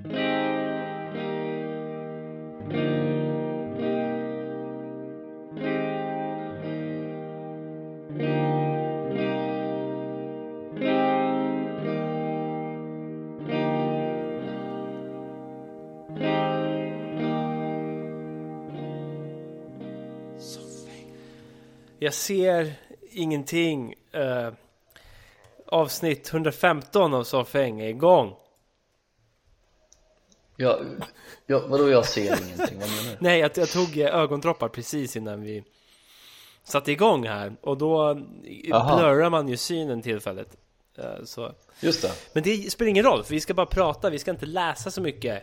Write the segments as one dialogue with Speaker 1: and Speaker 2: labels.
Speaker 1: Jag ser ingenting. Uh, avsnitt 115 av Soffhäng är igång.
Speaker 2: Ja, ja, vadå jag ser ingenting? Vad menar du?
Speaker 1: Nej, jag, jag tog eh, ögondroppar precis innan vi satte igång här och då Aha. blurrar man ju synen tillfället. Uh, så.
Speaker 2: Just det.
Speaker 1: Men det spelar ingen roll, för vi ska bara prata, vi ska inte läsa så mycket.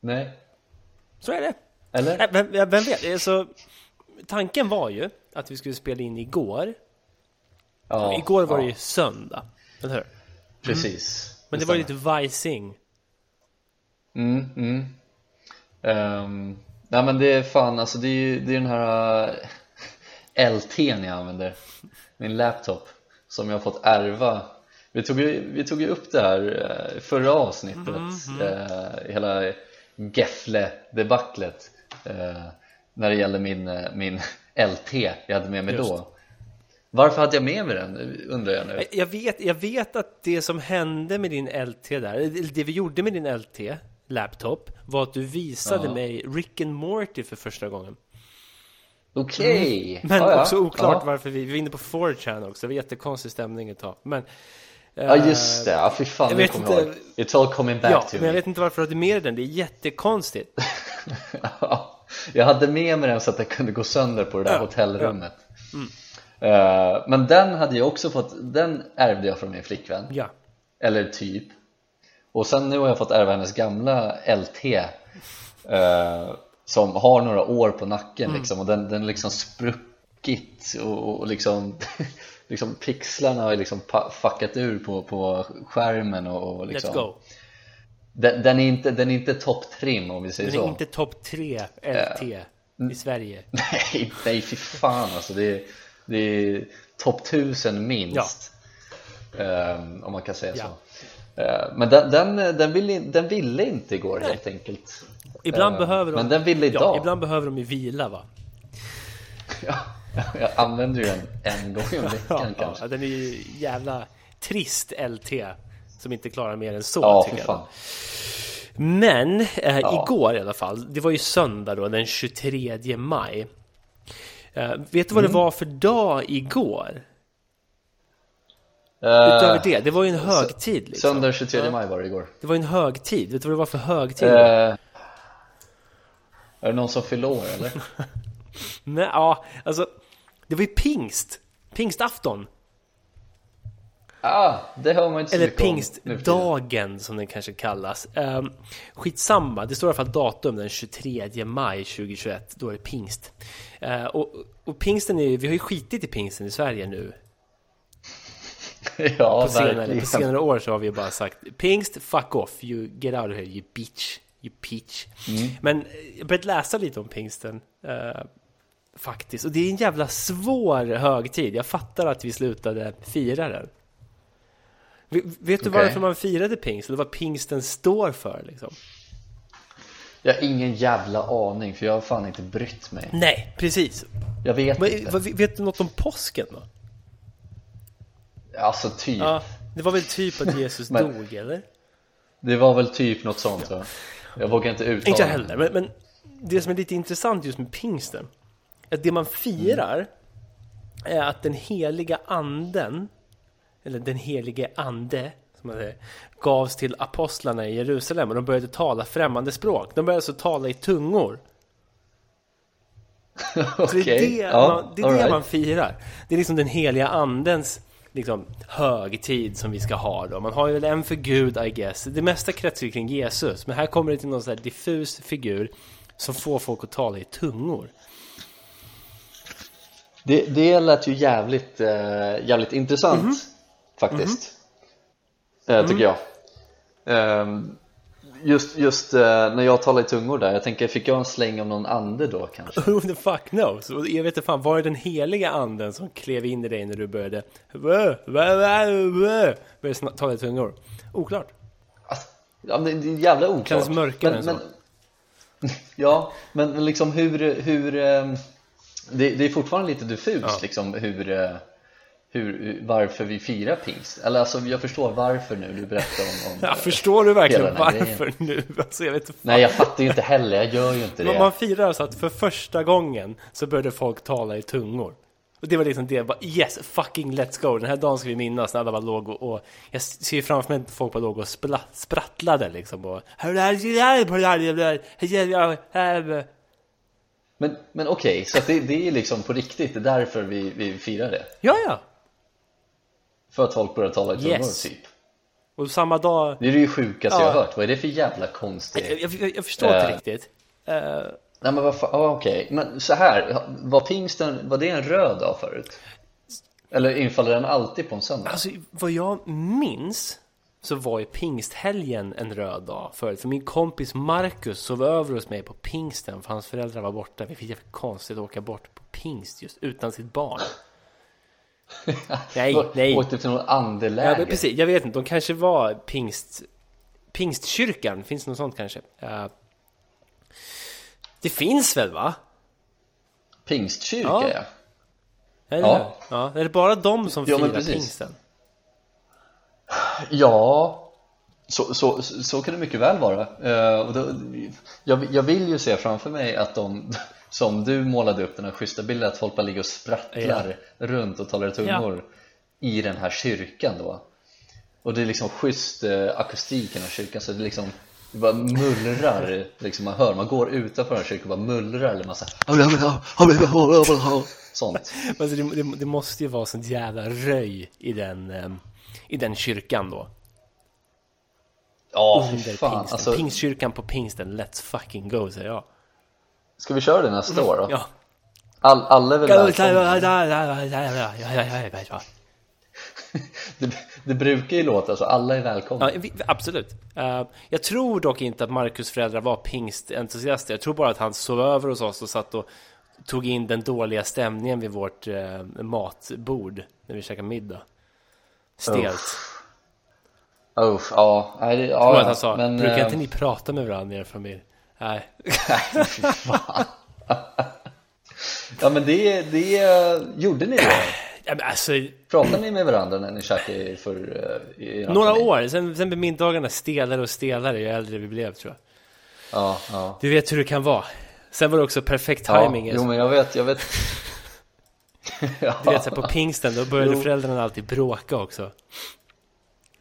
Speaker 2: Nej.
Speaker 1: Så är det.
Speaker 2: Eller?
Speaker 1: Vem, vem vet? Alltså, tanken var ju att vi skulle spela in igår. Ja, igår var ja. det ju söndag, eller hur?
Speaker 2: Precis.
Speaker 1: Mm. Men det, det var ju lite vajsing.
Speaker 2: Mm, mm. Um, nej men det är fan alltså det är det är den här eh, LT'n jag använder Min laptop Som jag har fått ärva Vi tog ju, vi tog ju upp det här uh, förra avsnittet mm, uh, Hela Gefle-debaclet När det gäller min, min LT jag hade med mig Just. då varför hade jag med mig den undrar jag nu?
Speaker 1: Jag vet, jag vet att det som hände med din LT där, det vi gjorde med din LT laptop var att du visade ja. mig Rick and Morty för första gången.
Speaker 2: Okej! Okay.
Speaker 1: Mm. Men ah, också ja. oklart varför vi, vi var inne på 4chan också, det var jättekonstig stämning ett tag. Men
Speaker 2: Ja just det, ja fy fan jag vet inte, ihåg. It's all coming back
Speaker 1: ja,
Speaker 2: to
Speaker 1: men jag vet inte varför du hade med den, det är jättekonstigt
Speaker 2: Jag hade med mig den så att jag kunde gå sönder på det där ja, hotellrummet mm. uh, Men den hade jag också fått, den ärvde jag från min flickvän
Speaker 1: Ja
Speaker 2: Eller typ och sen nu har jag fått ärva hennes gamla LT eh, Som har några år på nacken mm. liksom. Och den, den liksom spruckit och, och liksom Liksom pixlarna har liksom fuckat ur på, på skärmen och, och liksom.
Speaker 1: Let's go.
Speaker 2: Den, den, är inte, den är inte topptrim om vi säger
Speaker 1: så
Speaker 2: Den
Speaker 1: är inte topp 3 LT uh, i Sverige.
Speaker 2: Nej, nej fy fan alltså. Det är, det är topp 1000 minst ja. um, Om man kan säga ja. så. Eh, men den, den, den, ville, den ville inte igår helt enkelt
Speaker 1: Ibland uh, behöver de,
Speaker 2: Men den ville idag
Speaker 1: ja, Ibland behöver de ju vila va?
Speaker 2: ja, jag använder ju den en gång i veckan ja, kanske
Speaker 1: ja, Den är ju jävla trist LT Som inte klarar mer än så ja, tycker jag Men eh, ja. igår i alla fall Det var ju söndag då den 23 maj eh, Vet du vad mm. det var för dag igår? Utöver det, det var ju en högtid liksom.
Speaker 2: Söndag 23 maj var det igår.
Speaker 1: Det var ju en högtid, vet du vad det var för högtid? Uh, är
Speaker 2: det någon som fyller år eller?
Speaker 1: Nej, ja, alltså Det var ju pingst, pingstafton.
Speaker 2: Ah, det hör man inte så
Speaker 1: Eller pingstdagen som den kanske kallas. Um, Skitsamma, det står i alla fall datum den 23 maj 2021 Då är det pingst. Uh, och, och pingsten är vi har ju skitit i pingsten i Sverige nu
Speaker 2: ja,
Speaker 1: på, senare, på senare år så har vi bara sagt Pingst, fuck off, you get out of here, you bitch, you peach mm. Men jag började läsa lite om pingsten uh, Faktiskt, och det är en jävla svår högtid Jag fattar att vi slutade fira den Vet du okay. varför man firade pingst? Eller vad pingsten står för liksom?
Speaker 2: Jag har ingen jävla aning för jag har fan inte brytt mig
Speaker 1: Nej, precis
Speaker 2: Jag vet
Speaker 1: Men,
Speaker 2: inte
Speaker 1: Vet du något om påsken då?
Speaker 2: Alltså typ ja,
Speaker 1: Det var väl typ att Jesus dog eller?
Speaker 2: Det var väl typ något sånt ja. Jag vågar inte uttala
Speaker 1: Inte heller, men, men, det som är lite intressant just med pingsten Att det man firar mm. Är att den heliga anden Eller den helige ande som man säger, Gavs till apostlarna i Jerusalem och de började tala främmande språk De började alltså tala i tungor
Speaker 2: okay. Så det är det, ja,
Speaker 1: man, det, är det right. man firar Det är liksom den heliga andens liksom, högtid som vi ska ha då. Man har ju väl en för Gud, I guess. Det mesta kretsar ju kring Jesus. Men här kommer det till någon sån här diffus figur som får folk att tala i tungor.
Speaker 2: Det, det lät ju jävligt, äh, jävligt intressant mm -hmm. faktiskt. Mm -hmm. äh, tycker mm. jag. Ähm, Just, just uh, när jag talar i tungor där, jag tänker, fick jag en släng av någon ande då kanske?
Speaker 1: Who the fuck knows? Jag vet inte fan, var det den heliga anden som klev in i dig när du började började tala i tungor? Oklart
Speaker 2: alltså, Ja, men det är jävla oklart.
Speaker 1: Känns mörkare än så.
Speaker 2: Ja, men liksom hur, hur eh, det, det är fortfarande lite diffust
Speaker 1: Ja.
Speaker 2: liksom hur, eh, hur, varför vi firar pingst. Eller alltså jag förstår varför nu, du berättar om, om
Speaker 1: Ja, förstår du verkligen varför nu? Alltså, jag vet inte.
Speaker 2: Nej jag fattar ju inte heller, jag gör ju inte
Speaker 1: Men
Speaker 2: det
Speaker 1: man firar alltså att för första gången så började folk tala i tungor. Och det var liksom det, bara, yes, fucking let's go. Den här dagen ska vi minnas när alla bara låg och, och jag ser ju framför mig folk bara låg och spla, sprattlade liksom. Och,
Speaker 2: Men, men okej, så att det, det är liksom på riktigt, det är därför vi, vi firar det
Speaker 1: ja, ja.
Speaker 2: För att folk börjar tala i
Speaker 1: Yes.
Speaker 2: typ
Speaker 1: Och samma dag,
Speaker 2: Det är det ju sjukaste
Speaker 1: Ja.
Speaker 2: jag har hört, vad är det för jävla konstigt?
Speaker 1: jag, jag, jag förstår inte
Speaker 2: Eh.
Speaker 1: riktigt. Eh,
Speaker 2: Nej men vad fan, okej, men så här, var pingsten, var det en röd dag förut? Eller infaller den alltid på en söndag?
Speaker 1: Alltså vad jag minns så var ju pingsthelgen en röd dag förut. För min kompis Marcus sov över hos mig på pingsten för hans föräldrar var borta. Vi fick jävligt konstigt att åka bort på pingst just utan sitt barn. nej, nej.
Speaker 2: Åkte till något
Speaker 1: Ja,
Speaker 2: andeläge?
Speaker 1: men precis, jag vet inte, de kanske var pingst... Pingstkyrkan, finns det något sånt kanske? Eh, det finns väl va?
Speaker 2: Pingstkyrka
Speaker 1: Ja.
Speaker 2: ja.
Speaker 1: Eller
Speaker 2: Ja.
Speaker 1: ja. Är det bara de som
Speaker 2: Ja,
Speaker 1: firar pingsten?
Speaker 2: Ja, så, så, så kan det mycket väl vara. Och då, jag, jag vill ju se framför mig att de, som du målade upp den här schyssta bilden, att folk bara ligger och sprattlar runt och talar tungor i den här kyrkan då. Och det är liksom schysst eh, akustik i den här kyrkan, så det liksom det bara mullrar, liksom man hör, man går utanför den här kyrkan och bara mullrar eller massa sånt.
Speaker 1: Alltså det, det, det måste ju vara sånt jävla röj i den, ehm, i den kyrkan då.
Speaker 2: Ja,
Speaker 1: Under
Speaker 2: fan.
Speaker 1: pingsten.
Speaker 2: Alltså,
Speaker 1: Pingstkyrkan på pingsten, let's fucking go säger jag.
Speaker 2: Ska vi köra det nästa år då?
Speaker 1: Ja.
Speaker 2: All, alla är väl välkomna?
Speaker 1: Ja,
Speaker 2: Det, det brukar ju låta så, alla är välkomna.
Speaker 1: vi, absolut. Eh, jag tror dock inte att Marcus föräldrar var pingstentusiaster. Jag tror bara att han sov över hos oss och satt och tog in den dåliga stämningen vid vårt eh, matbord när vi käkade middag. Stelt.
Speaker 2: Oh, ja,
Speaker 1: Jag tror
Speaker 2: ja,
Speaker 1: att han sa,
Speaker 2: men,
Speaker 1: brukar
Speaker 2: eh,
Speaker 1: inte ni prata med varandra i er familj? Nej.
Speaker 2: fan. Ja men det, det gjorde ni då?
Speaker 1: Ja, men alltså,
Speaker 2: Pratade ni med varandra när ni käkade för uh, i
Speaker 1: några år, sen, sen blev middagarna stelare och stelare ju äldre vi blev tror jag.
Speaker 2: Ja, ja.
Speaker 1: Du vet hur det kan vara. Sen var det också perfekt
Speaker 2: ja
Speaker 1: timing.
Speaker 2: jo men jag vet, jag vet ja,
Speaker 1: Du vet så här, på pingsten, då började
Speaker 2: Jo.
Speaker 1: föräldrarna alltid bråka också.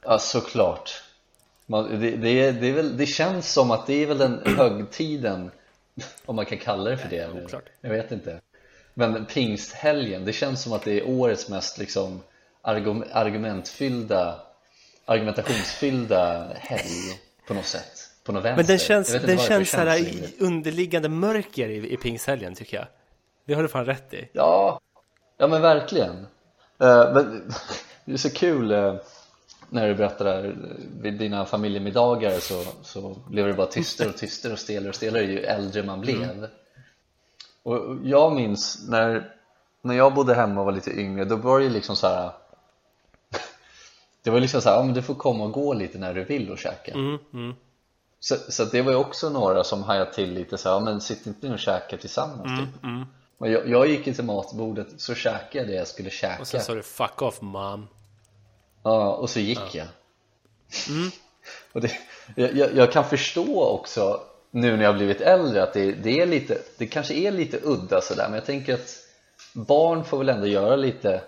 Speaker 2: ja såklart Man, det, det, det, väl, det känns som att det är väl den högtiden Om man kan kalla det för det?
Speaker 1: Oklart.
Speaker 2: Jag vet inte Men pingsthelgen, det känns som att det är årets mest liksom argum- argumentfyllda Argumentationsfyllda helg på något sätt På något vänster
Speaker 1: Men den känns, den känns så här i underliggande mörker i, i pingsthelgen tycker jag. Det har du fan rätt i.
Speaker 2: Ja, ja men verkligen Eh, men, Det är så kul eh, när du berättar vid dina familjemiddagar så, så blev det bara tystare och tystare och stelare och stelare ju äldre man blev. Och jag minns när, när jag bodde hemma och var lite yngre då var det liksom så här Det var liksom så här, ja men du får komma och gå lite när du vill och käka.
Speaker 1: Mm, mm,
Speaker 2: så, så det var ju också några som hajade till lite så här, ja men sitt inte ner och käka tillsammans typ.
Speaker 1: mm.
Speaker 2: Men jag, jag gick till matbordet så käkade jag det jag skulle käka
Speaker 1: Och sen sa du fuck off mom.
Speaker 2: Ja, och så gick jag. Och det, jag, jag, kan förstå också nu när jag har blivit äldre att det, det är lite, det kanske är lite udda sådär men jag tänker att barn får väl ändå göra lite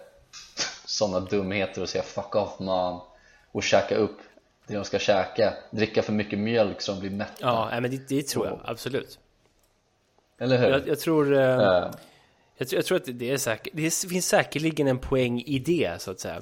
Speaker 2: sådana dumheter och säga fuck off mom och käka upp det de ska käka. Dricka för mycket mjölk så de blir mätta.
Speaker 1: Ja, men det, det tror jag. Absolut.
Speaker 2: eller hur?
Speaker 1: Jag, jag tror... Eh, jag, jag tror att det, är säkert, det finns säkerligen en poäng i det så att säga.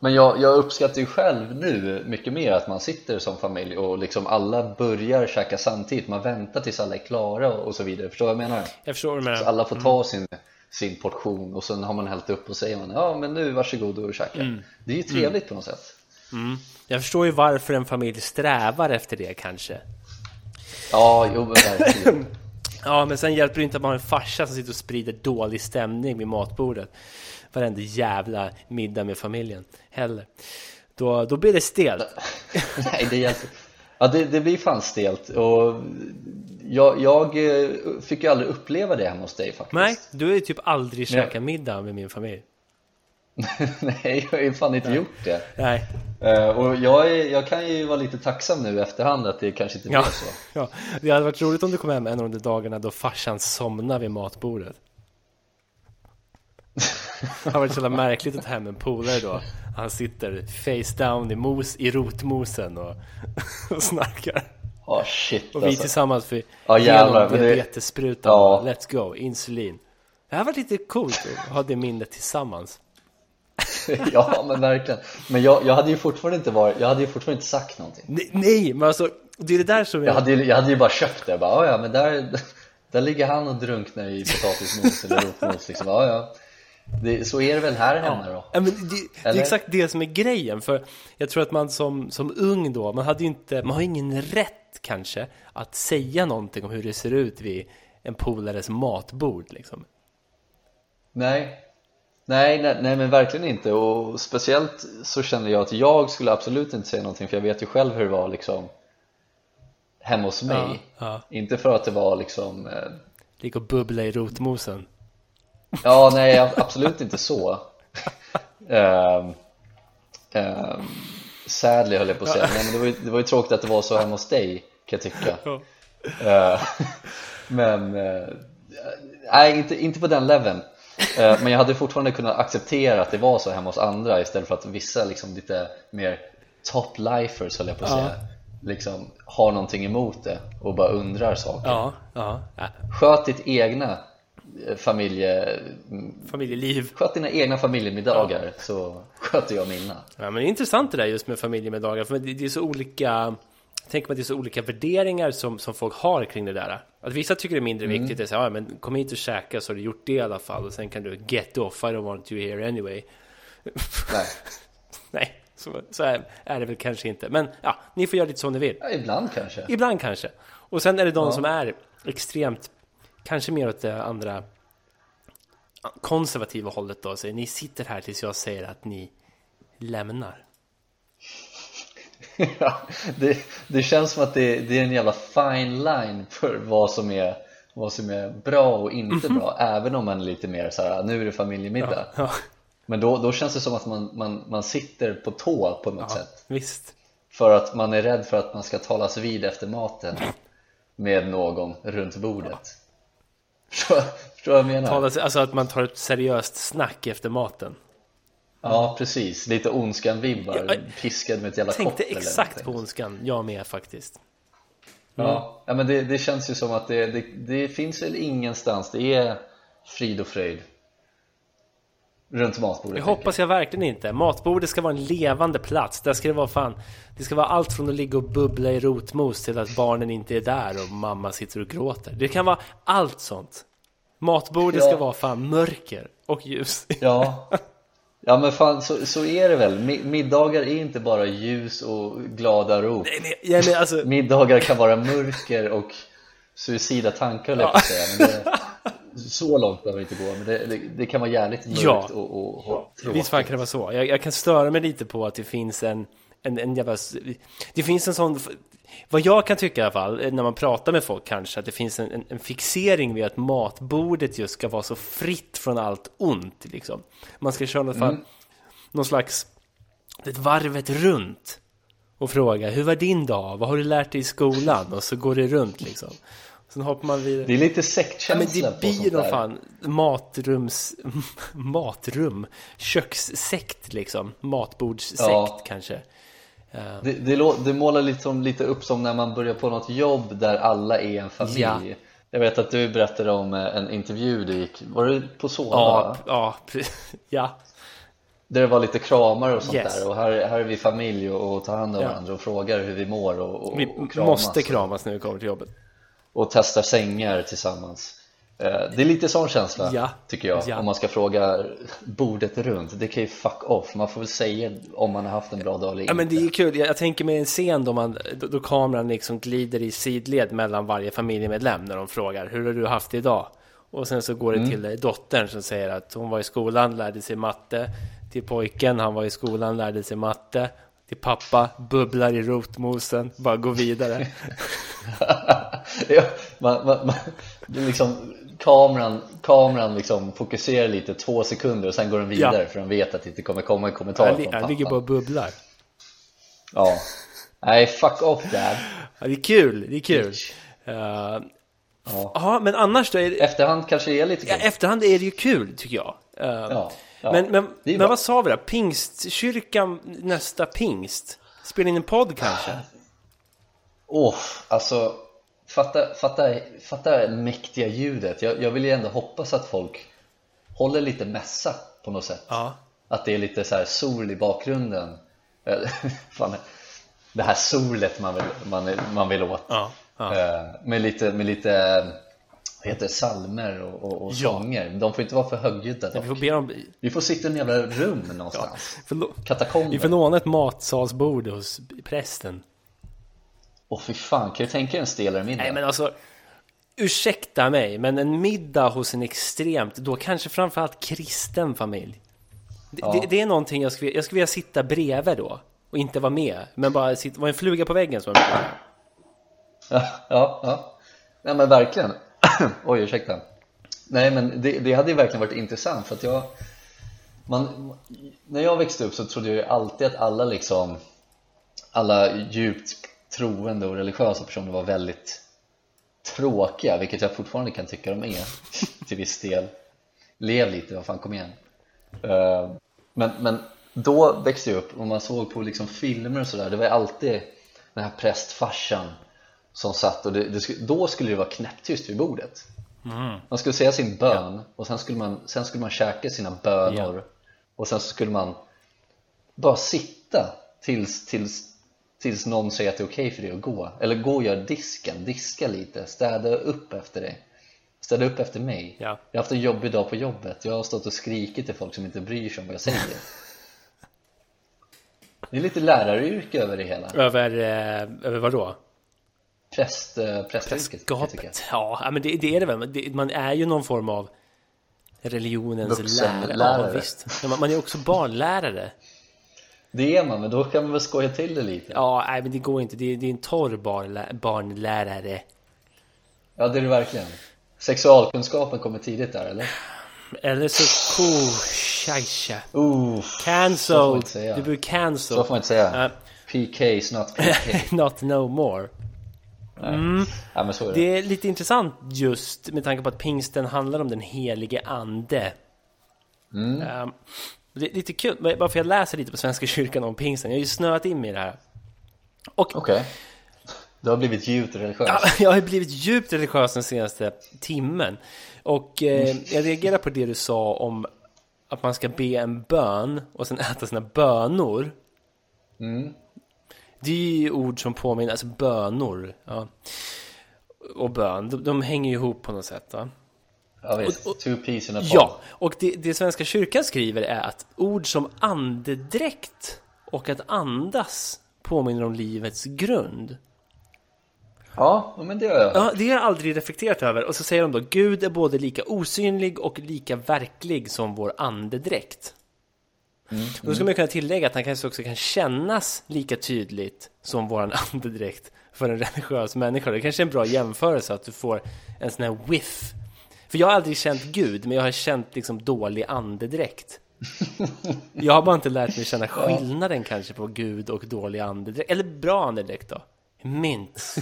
Speaker 2: Men jag, jag uppskattar ju själv nu mycket mer att man sitter som familj och liksom alla börjar käka samtidigt Man väntar tills alla är klara och, så vidare, förstår du vad jag menar?
Speaker 1: Jag förstår vad du
Speaker 2: Så
Speaker 1: menar.
Speaker 2: alla får ta sin, sin portion och sen har man hällt upp och säger man ja men nu varsågod och käka Det är ju trevligt på något sätt
Speaker 1: Mm. Jag förstår ju varför en familj strävar efter det kanske.
Speaker 2: Ja, jo men verkligen
Speaker 1: Ja, men sen hjälper det inte att man har en farsa som sitter och sprider dålig stämning vid matbordet. Varenda jävla middag med familjen heller. Då, då blir det stelt.
Speaker 2: Nej, det. Ja, det, det blir fan stelt och jag, jag eh, fick ju aldrig uppleva det hemma hos dig faktiskt.
Speaker 1: Nej, du har ju typ aldrig
Speaker 2: Nej.
Speaker 1: käkat middag med min familj.
Speaker 2: Nej, jag har ju fan inte gjort det.
Speaker 1: Nej,
Speaker 2: Eh, och jag, är, jag kan ju vara lite tacksam nu i efterhand att det kanske inte blev
Speaker 1: ja,
Speaker 2: så.
Speaker 1: ja. Det hade varit roligt om du kom hem en av de dagarna då farsan somnade vid matbordet. Det har varit så jävla märkligt att ha hem en polare då. Han sitter face down i, mos, i rotmosen och, och snackar.
Speaker 2: Ja, shit
Speaker 1: Och vi
Speaker 2: alltså.
Speaker 1: tillsammans för
Speaker 2: Ja, jävlar,
Speaker 1: genom
Speaker 2: men det-
Speaker 1: diabetessprutan.
Speaker 2: Ja.
Speaker 1: Let's go, insulin. Det här var lite coolt att ha det minnet tillsammans.
Speaker 2: ja, men verkligen. Men jag, jag hade ju fortfarande inte varit, jag hade ju fortfarande inte sagt någonting.
Speaker 1: Nej, nej men alltså det är det där som
Speaker 2: Jag
Speaker 1: jag...
Speaker 2: hade ju, jag hade ju bara köpt det, bara, "Ja, ja men där, där ligger han och drunknar i potatismos eller rotmos liksom, ja ja det, Så är det väl här hemma då?
Speaker 1: Ja, men det, det är exakt det som är grejen, för jag tror att man som, som ung då, man hade ju inte, man har ingen rätt kanske att säga någonting om hur det ser ut vid en polares matbord liksom.
Speaker 2: Nej. nej, nej, nej men verkligen inte och speciellt så kände jag att jag skulle absolut inte säga någonting för jag vet ju själv hur det var liksom hemma hos mig
Speaker 1: Ja, ja.
Speaker 2: Inte för att det var liksom eh,
Speaker 1: Ligga och bubbla i rotmosen.
Speaker 2: Ja, nej absolut inte så. Um, um, Sadly höll jag på att säga, nej, men det var, ju, det var ju tråkigt att det var så hemma hos dig kan jag tycka. Eh, Men, eh, nej inte, inte på den leveln. Eh, Men jag hade fortfarande kunnat acceptera att det var så hemma hos andra istället för att vissa liksom lite mer top-lifers höll jag på att säga Liksom har någonting emot det och bara undrar saker.
Speaker 1: Ja, ja.
Speaker 2: Sköt ditt egna familje...
Speaker 1: Familjeliv.
Speaker 2: Sköt dina egna familjemiddagar så sköter jag mina.
Speaker 1: Ja, men det är intressant det där just med familjemiddagar, för det, är så olika Tänk att det är så olika värderingar som, som folk har kring det där. Att vissa tycker det är mindre
Speaker 2: Mm.
Speaker 1: viktigt, det är så, ja, men kom hit och käka så har du gjort det i alla fall och sen kan du get off, I don't want you here anyway.
Speaker 2: Nej,
Speaker 1: Nej, så, så är, är det väl kanske inte. Men ja, ni får göra lite som ni vill.
Speaker 2: Ja, ibland kanske.
Speaker 1: Ibland kanske. Och sen är det de
Speaker 2: Ja.
Speaker 1: som är extremt Kanske mer åt det andra Konservativa hållet då säger ni sitter här tills jag säger att ni lämnar.
Speaker 2: Ja, det, det känns som att det, det är en jävla fine line för vad som är vad som är bra och inte bra även om man är lite mer så här, nu är det familjemiddag.
Speaker 1: Ja,
Speaker 2: men då, då känns det som att man, man, man sitter på tå på något
Speaker 1: ja
Speaker 2: sätt.
Speaker 1: visst.
Speaker 2: För att man är rädd för att man ska talas vid efter maten med någon runt bordet Förstår du vad jag menar?
Speaker 1: Alltså att man tar ett seriöst snack efter maten.
Speaker 2: Ja precis, lite ondskan-vibbar,
Speaker 1: Ja,
Speaker 2: piskad med ett jävla
Speaker 1: Tänkte
Speaker 2: kopp eller
Speaker 1: exakt på ondskan, jag med faktiskt.
Speaker 2: Ja, ja men det, det känns ju som att det, det, det finns väl ingenstans, det är frid och fröjd Runt matbordet
Speaker 1: Det hoppas jag verkligen inte. Matbordet ska vara en levande plats. Där ska det vara fan... Det ska vara allt från att ligga och bubbla i rotmos till att barnen inte är där och mamma sitter och gråter. Det kan vara allt sånt. Matbordet
Speaker 2: Ja.
Speaker 1: ska vara fan mörker och ljus.
Speaker 2: Ja, ja men fan så, så är det väl, Mi- middagar är inte bara ljus och glada rop
Speaker 1: Nej, nej, ja, men alltså,
Speaker 2: Middagar kan vara mörker och suicida tankar höll jag säga men det, Så långt behöver det inte gå, men det, det, det kan vara jävligt mörkt
Speaker 1: Ja.
Speaker 2: och, och, och
Speaker 1: visst fan kan det vara så. Jag, jag kan störa mig lite på att det finns en, en, en jävla... Det finns en sån... Vad jag kan tycka i alla fall, när man pratar med folk kanske, att det finns en, en, en fixering vid att matbordet just ska vara så fritt från allt ont. Liksom. Man ska köra något fall, någon slags... Ett varvet runt. Och fråga, hur var din dag? Vad har du lärt dig i skolan? Och så går det runt liksom. Sen hoppar man vidare.
Speaker 2: Det är lite
Speaker 1: Ja, men
Speaker 2: sektkänsla
Speaker 1: det
Speaker 2: på
Speaker 1: blir
Speaker 2: sånt där
Speaker 1: fan matrums... matrum. Kökssekt liksom. Matbordssekt
Speaker 2: Ja.
Speaker 1: kanske.
Speaker 2: Det, det, det målar liksom lite upp som när man börjar på något jobb där alla är en familj
Speaker 1: Ja.
Speaker 2: Jag vet att du berättade om eh, en intervju du gick, var du på Sova?
Speaker 1: Ja, ja, ja.
Speaker 2: Där det var lite kramar och sånt
Speaker 1: Yes.
Speaker 2: där och här, här är vi familj och, och tar hand om
Speaker 1: Ja.
Speaker 2: varandra och frågar hur vi mår och, och,
Speaker 1: Vi
Speaker 2: och kramas
Speaker 1: måste kramas när vi kommer till jobbet.
Speaker 2: Och testar sängar tillsammans. Eh, Det är lite sån känsla
Speaker 1: Ja.
Speaker 2: tycker jag
Speaker 1: Ja.
Speaker 2: om man ska fråga bordet runt. Det kan ju fuck off, man får väl säga om man har haft en bra dag eller
Speaker 1: Ja
Speaker 2: inte
Speaker 1: men det är kul, jag jag tänker mig en scen då, man, då, då kameran liksom glider i sidled mellan varje familjemedlem när de frågar Hur har du haft det idag? Och sen så går det till eh, dottern som säger att hon var i skolan, lärde sig matte. Till pojken, han var i skolan, lärde sig matte Till pappa, bubblar i rotmosen, bara gå vidare.
Speaker 2: ja, man, man, man, liksom, kameran, kameran liksom fokuserar lite två sekunder och sen går den vidare
Speaker 1: Ja.
Speaker 2: för de vet att det inte kommer komma en kommentar
Speaker 1: Han,
Speaker 2: från pappa
Speaker 1: han ligger bara och bubblar.
Speaker 2: Ja, nej fuck off dad
Speaker 1: Ja, det är kul, det är kul. Uh,
Speaker 2: ja.
Speaker 1: ja, men annars då? Är det,
Speaker 2: Efterhand kanske det är lite
Speaker 1: ja,
Speaker 2: kul
Speaker 1: efterhand är det ju kul, tycker jag. Uh,
Speaker 2: Ja, ja.
Speaker 1: Men, men, men vad sa vi då? Pingstkyrkan nästa pingst? Spela in en podd kanske?
Speaker 2: Åh, alltså fatta, fatta, fatta mäktiga ljudet jag, jag vill ju ändå hoppas att folk håller lite mässa på något sätt
Speaker 1: Ja.
Speaker 2: Att det är lite så här sol i bakgrunden Fan, Det här solet man vill, man, man vill åt
Speaker 1: Ja. ja.
Speaker 2: Eh, Med lite, med lite heter salmer och, och, och
Speaker 1: Ja.
Speaker 2: sånger De får inte vara för högljudda
Speaker 1: Vi
Speaker 2: dock.
Speaker 1: får be dem...
Speaker 2: Vi får sitta i en jävla rum någonstans
Speaker 1: Förlå-
Speaker 2: Katakomber
Speaker 1: vi får låna ett matsalsbord hos prästen.
Speaker 2: Åh fy fan, kan du tänka dig en stelare middag?
Speaker 1: Nej men alltså, ursäkta mig, men en middag hos en extremt, då kanske framförallt kristen familj. Det,
Speaker 2: Ja.
Speaker 1: det, det är någonting jag skulle, jag skulle vilja sitta bredvid då. Och inte vara med, men bara sitta, vara en fluga på väggen som.
Speaker 2: Ja, ja, ja. Nej men verkligen. Oj, ursäkta. Nej men det, det hade ju verkligen varit intressant för att jag man, När jag växte upp så trodde jag ju alltid att alla liksom Alla djupt troende och religiösa personer var väldigt tråkiga, vilket jag fortfarande kan tycka de är till viss del. Lev lite, vad fan kom igen. Eh, men, men då växte jag upp och man såg på liksom filmer och sådär Det var ju alltid den här prästfarsan som satt och det, det, då skulle det vara knäpptyst vid bordet. Man skulle säga sin bön och sen skulle man, sen skulle man käka sina bönor. Och sen skulle man bara sitta tills, tills, tills någon säger att det är okej för dig att gå. Eller gå och göra disken, diska lite, städa upp efter dig. Städa upp efter mig.
Speaker 1: Ja.
Speaker 2: jag har haft en jobbig dag på jobbet. Jag har stått och skrikit till folk som inte bryr sig om vad jag säger. Det är lite läraryrke över det hela.
Speaker 1: Över, eh, över vad då?
Speaker 2: Präst, äh, prästyrket.
Speaker 1: Gapet. Ja, men det, det är det väl. Man är ju någon form av religionens
Speaker 2: Vuxenlärare.
Speaker 1: lärare. Ja, visst. Man, man är också barnlärare.
Speaker 2: det är man, men då kan man väl skoja till det lite
Speaker 1: Ja, nej, men det går inte. Det, är- det är en torr barnlä, barnlärare.
Speaker 2: Ja det är det verkligen Sexualkunskapen kommer tidigt där eller?
Speaker 1: Eller så... Oh.
Speaker 2: Uh, Så får man
Speaker 1: Cancelled. Du blir
Speaker 2: så
Speaker 1: cancelled.
Speaker 2: får man inte säga. PK is not PK
Speaker 1: Not no more.
Speaker 2: Ja men så är det,
Speaker 1: Det är lite intressant just med tanke på att pingsten handlar om den helige ande.
Speaker 2: Mm.
Speaker 1: Ehm, det är lite kul, bara för jag läser lite på Svenska kyrkan om pingsten. Jag har ju snöat in mig i det här.
Speaker 2: Okej Du har blivit djupt religiös
Speaker 1: Ja, jag har blivit djupt religiös den senaste timmen. Och eh, jag reagerar på det du sa om att man ska be en bön och sen äta sina bönor.
Speaker 2: Mm.
Speaker 1: Det är ju ord som påminner, alltså bönor. Ja. Och bön, de, de hänger ju ihop på något sätt. Va?
Speaker 2: Ja visst,
Speaker 1: Och- och-
Speaker 2: two peas in a pod
Speaker 1: Ja, och det, det Svenska kyrkan skriver är att ord som andedräkt och att andas påminner om livets grund.
Speaker 2: Ja, men det gör jag
Speaker 1: Ja, det har jag aldrig reflekterat över. Och så säger de då, Gud är både lika osynlig och lika verklig som vår andedräkt. Och då ska man kunna tillägga att han kanske också kan kännas lika tydligt som vår andedräkt för en religiös människa. Det kanske är en bra jämförelse att du får en sån här whiff. För jag har aldrig känt Gud, men jag har känt liksom dålig andedräkt. Jag har bara inte lärt mig känna skillnaden kanske på Gud och dålig andedräkt. Eller bra andedräkt då. Mints.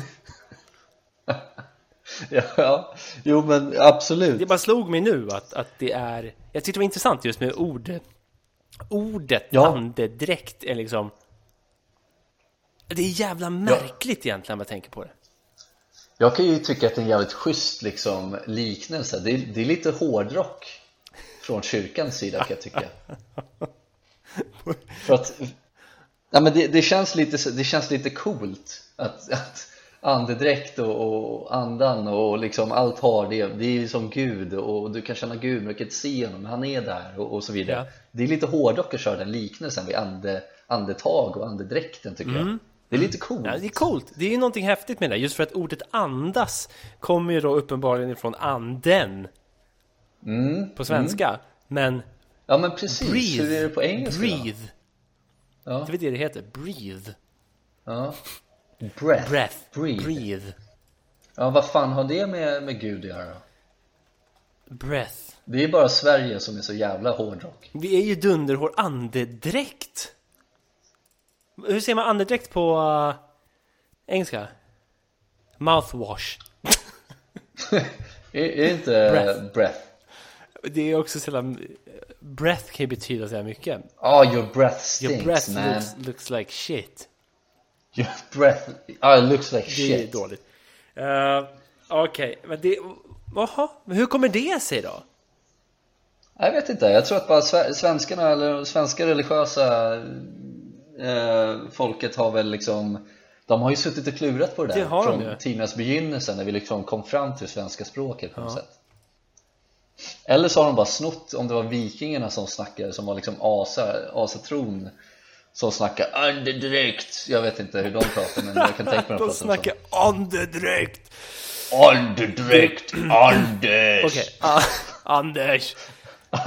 Speaker 2: ja, ja, jo men absolut
Speaker 1: Det bara slog mig nu att, att det är... Jag tyckte det var intressant just med ord. Ordet
Speaker 2: Ja.
Speaker 1: andedräkt är liksom... Det är jävla märkligt egentligen om jag tänker på det.
Speaker 2: Jag kan ju tycka att det är en jävligt schysst liksom, liknelse det är, det är lite hårdrock från kyrkans sida kan jag tycka För att ja, men det, det, känns lite, det känns lite coolt att, att andedräkt och, och andan och liksom allt har det Det är ju som Gud och du kan känna Gud men du kan inte se honom men han är där och, och så vidare
Speaker 1: Ja.
Speaker 2: Det är lite hårdrock att köra den liknelsen vid ande, andetag och andedräkten tycker jag Det är lite coolt
Speaker 1: Ja, det är coolt. Det är ju någonting häftigt med det. Just för att ordet andas kommer ju då uppenbarligen ifrån anden.
Speaker 2: Mm,
Speaker 1: På svenska. Men
Speaker 2: Ja men precis,
Speaker 1: breathe.
Speaker 2: hur är det på engelska då?
Speaker 1: breathe.
Speaker 2: Ja.
Speaker 1: Det är det det heter, breathe.
Speaker 2: Ja. Breath.
Speaker 1: Breath.
Speaker 2: Breathe.
Speaker 1: breathe.
Speaker 2: Ja, vad fan har det med, med Gud att göra då?
Speaker 1: Breath.
Speaker 2: Det är bara Sverige som är så jävla hårdrock.
Speaker 1: Vi är ju dunderhår andedräkt. Hur säger man andedräkt på uh, engelska? Mouthwash.
Speaker 2: är, är inte
Speaker 1: Breath.
Speaker 2: breath?
Speaker 1: Det är också så Breath kan ju betyda så här mycket.
Speaker 2: Ah, your breath stinks
Speaker 1: Your breath
Speaker 2: man.
Speaker 1: looks, looks like shit.
Speaker 2: Your breath, ah, it looks like
Speaker 1: Det är
Speaker 2: shit.
Speaker 1: dåligt. Uh, Okej, men det... Jaha, men hur kommer det sig då?
Speaker 2: Jag vet inte, jag tror att bara sve- svenskarna eller svenska religiösa eh, folket har väl liksom De har ju suttit och klurat på det där
Speaker 1: Det de
Speaker 2: från
Speaker 1: ju.
Speaker 2: tidernas begynnelse när vi liksom kom fram till svenska språket på något sätt Eller så har de bara snott om det var vikingarna som snackade som var liksom asa, asatron som snackade andedräkt Jag vet inte hur de pratar men jag kan tänka mig att de pratar
Speaker 1: snackar
Speaker 2: så Andedräkt, Anders!
Speaker 1: Okej, ah, Anders!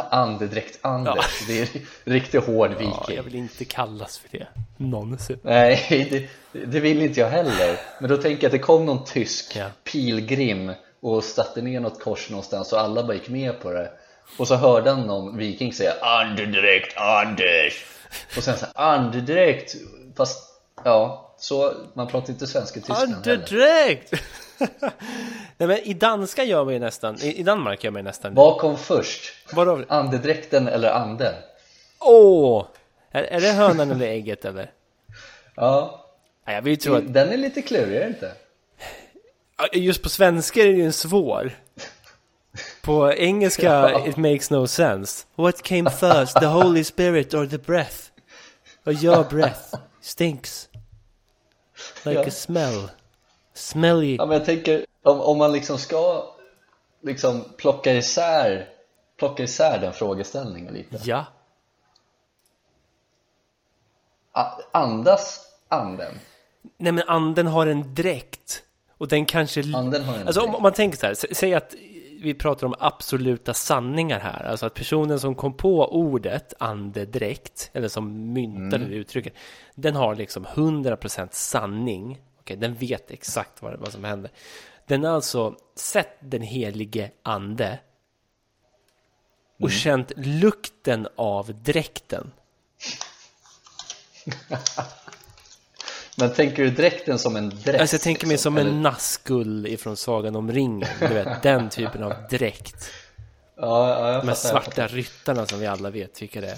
Speaker 2: Andedräkt Anders, det är riktigt hård
Speaker 1: Ja,
Speaker 2: viking
Speaker 1: jag vill inte kallas för det. Någonsin.
Speaker 2: Nej, det, det vill inte jag heller Men då tänker jag att det kom någon tysk
Speaker 1: Ja.
Speaker 2: pilgrim och satte ner något kors någonstans och alla bara gick med på det Och så hörde han någon viking säga Andedräkt Anders Och sen så här, andedräkt Fast, ja, så man pratar inte svenska i Tyskland
Speaker 1: Andedräkt! Nej men i danska gör man ju nästan, i, i Danmark gör man ju nästan.
Speaker 2: Vad kom först?
Speaker 1: Vadå?
Speaker 2: Andedräkten eller anden?
Speaker 1: Åh! Är, är det hönan eller ägget eller?
Speaker 2: Ja,
Speaker 1: Nej, jag vill tro att,
Speaker 2: den är lite klurig, är det inte?
Speaker 1: just på svenska är det ju svår. På engelska, it makes no sense. What came first, the holy spirit or the breath? Or your breath stinks. Like
Speaker 2: Ja.
Speaker 1: a smell. Smelly.
Speaker 2: Ja men jag tänker, om, om man liksom ska liksom plocka isär plocka isär den frågeställningen lite
Speaker 1: Ja.
Speaker 2: Andas anden?
Speaker 1: Nej men anden har en dräkt. Och den kanske...
Speaker 2: Anden har en
Speaker 1: Alltså
Speaker 2: dräkt.
Speaker 1: om man tänker så här, sä- säg att vi pratar om absoluta sanningar här. Alltså att personen som kom på ordet andedräkt, eller som myntade
Speaker 2: Mm.
Speaker 1: det uttrycket, den har liksom 100% sanning. Okej, den vet exakt vad, vad som händer. Den har alltså sett den helige ande och
Speaker 2: Mm.
Speaker 1: känt lukten av dräkten.
Speaker 2: Men tänker du dräkten som en dräkt?
Speaker 1: Alltså jag tänker mig
Speaker 2: liksom?
Speaker 1: som en
Speaker 2: Eller-
Speaker 1: Nazgul ifrån Sagan om ringen. Du vet, den typen av dräkt.
Speaker 2: Ja, ja
Speaker 1: De här svarta ryttarna som vi alla vet vilka det är.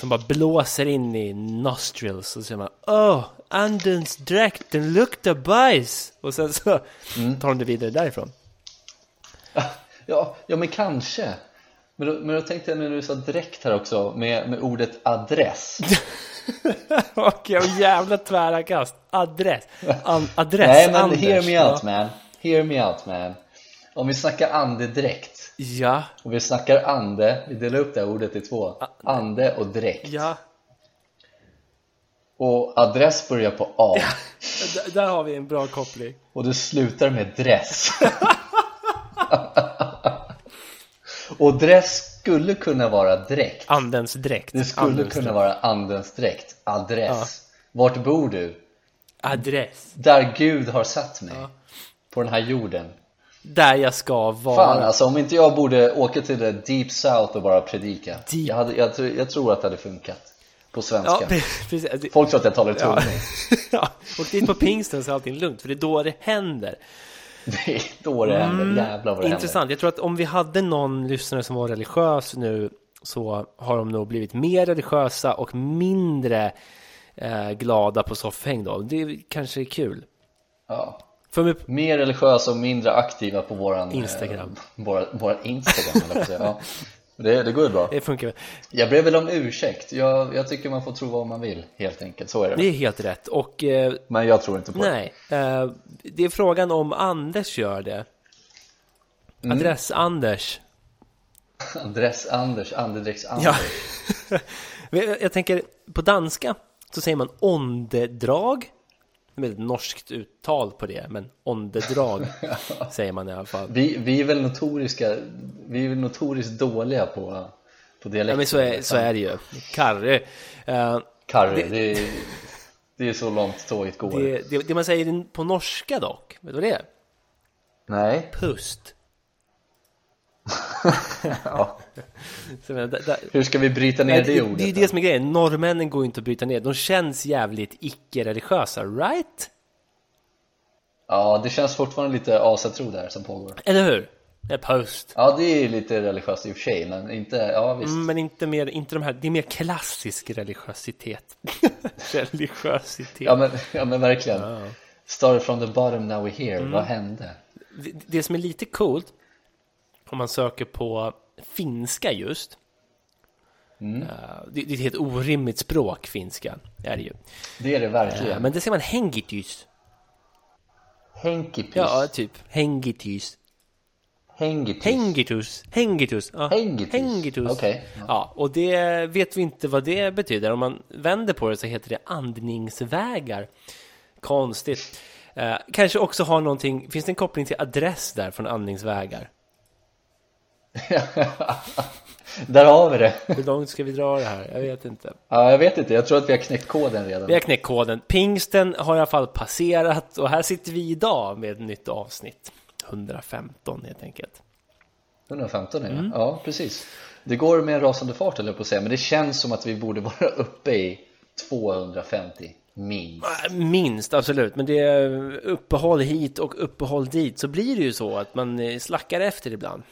Speaker 1: Som bara blåser in i nostrils och så säger man Åh, andens dräkt, den luktar bajs! Och sen så
Speaker 2: Mm.
Speaker 1: tar de det vidare därifrån.
Speaker 2: Ja, ja men kanske men då, men då tänkte jag när du sa dräkt här också med, med ordet adress
Speaker 1: Okej, och jävla tvära kast. Adress. An adress,
Speaker 2: Nej men
Speaker 1: Anders.
Speaker 2: hear me
Speaker 1: Ja.
Speaker 2: out man Hear me out man Om vi snackar andedräkt
Speaker 1: Ja,
Speaker 2: och vi snackar ande, vi delar upp det här ordet i två Ande och dräkt
Speaker 1: ja.
Speaker 2: Och adress börjar på A
Speaker 1: D- där har vi en bra koppling.
Speaker 2: och det slutar med dress Och dress skulle kunna vara dräkt
Speaker 1: Andens dräkt.
Speaker 2: Det skulle
Speaker 1: Andens
Speaker 2: kunna
Speaker 1: dräkt.
Speaker 2: vara andens dräkt Adress Vart bor du?
Speaker 1: Adress.
Speaker 2: Där Gud har satt mig På den här jorden
Speaker 1: Där jag ska vara.
Speaker 2: Fan alltså om inte jag borde åka till det deep south och bara predika
Speaker 1: Deep-
Speaker 2: jag, hade, jag, tror- jag tror att det hade funkat På
Speaker 1: Ja,
Speaker 2: svenska.
Speaker 1: Det-
Speaker 2: Folk tror att jag talar i
Speaker 1: Ja. ja, och dit på pingsten så är allting lugnt, för det är då det händer.
Speaker 2: Det är då det händer, jävlar vad det
Speaker 1: Intressant, jag tror att om vi hade någon lyssnare som var religiös nu så har de nog blivit mer religiösa och mindre eh, glada på soffhäng då. Det kanske är kul.
Speaker 2: händer ja.
Speaker 1: För mig,
Speaker 2: Mer religiösa och mindre aktiva på våran
Speaker 1: Instagram.
Speaker 2: eh, våra, våran Instagram ja. det, det går ju bra
Speaker 1: det funkar.
Speaker 2: Jag blev väl om ursäkt jag, jag tycker man får tro vad man vill helt enkelt, så är det
Speaker 1: Det är helt rätt. Och eh,
Speaker 2: Men jag tror inte på det
Speaker 1: nej, eh, det är frågan om Anders gör det.
Speaker 2: Mm.
Speaker 1: Adress-Anders.
Speaker 2: Adress Anders, andedräkts Anders
Speaker 1: Ja. Jag tänker, på danska så säger man åndedrag. Ett norskt uttal på det, men åndedrag säger man i alla fall.
Speaker 2: vi, vi är väl notoriska, vi är väl notoriskt dåliga på, på dialekter
Speaker 1: Ja, men så är, så är det ju. Karre. Uh,
Speaker 2: Karre, det, det, det är så långt tåget går.
Speaker 1: Det, det, det man säger på norska dock, vet du vad det är?
Speaker 2: Nej.
Speaker 1: Pust.
Speaker 2: Ja.
Speaker 1: Så, men, där,
Speaker 2: Hur ska vi bryta ner det,
Speaker 1: det,
Speaker 2: ordet?
Speaker 1: det är
Speaker 2: då?
Speaker 1: det som är grejen, norrmännen går inte att bryta ner. De känns jävligt icke-religiösa, right?
Speaker 2: Ja, det känns fortfarande lite asatro där som pågår.
Speaker 1: Eller hur? Det är post.
Speaker 2: Ja, det är lite religiöst i och för sig, men inte, ja visst.
Speaker 1: Mm, Men inte mer, inte de här, det är mer klassisk religiositet. religiositet.
Speaker 2: Ja, men, ja, men verkligen. Started from the bottom, now we're here.
Speaker 1: Mm.
Speaker 2: Vad hände?
Speaker 1: det, det som är lite coolt, om man söker på finska just,
Speaker 2: Mm.
Speaker 1: eh, det, det är ett helt orimligt språk, finska, är det ju.
Speaker 2: Det är det verkligen.
Speaker 1: Eh, Men det ser man hengitys.
Speaker 2: Henkipys.
Speaker 1: Ja, typ. Hengitys.
Speaker 2: Hengipys.
Speaker 1: Hengitus. Hengitus. Ja.
Speaker 2: Hengitus.
Speaker 1: Hengitus.
Speaker 2: Okej.
Speaker 1: Ja, och det vet vi inte vad det betyder. Om man vänder på det så heter det andningsvägar. Konstigt. Eh, kanske också har någonting, finns det en koppling till adress där från andningsvägar?
Speaker 2: Där har vi det.
Speaker 1: Hur långt ska vi dra det här? Jag vet inte.
Speaker 2: Ja, jag vet inte. Jag tror att vi har knäckt koden redan.
Speaker 1: Vi har knäckt koden. Pingsten har i alla fall passerat och här sitter vi idag med ett nytt avsnitt. 115 helt enkelt.
Speaker 2: 115 är det.
Speaker 1: Mm.
Speaker 2: Ja, precis. Det går med en rasande fart, eller på att säga. Men det känns som att vi borde vara uppe i 250 minst.
Speaker 1: Äh, Minst, absolut. Men det är uppehåll hit och uppehåll dit så blir det ju så att man eh, slackar efter ibland.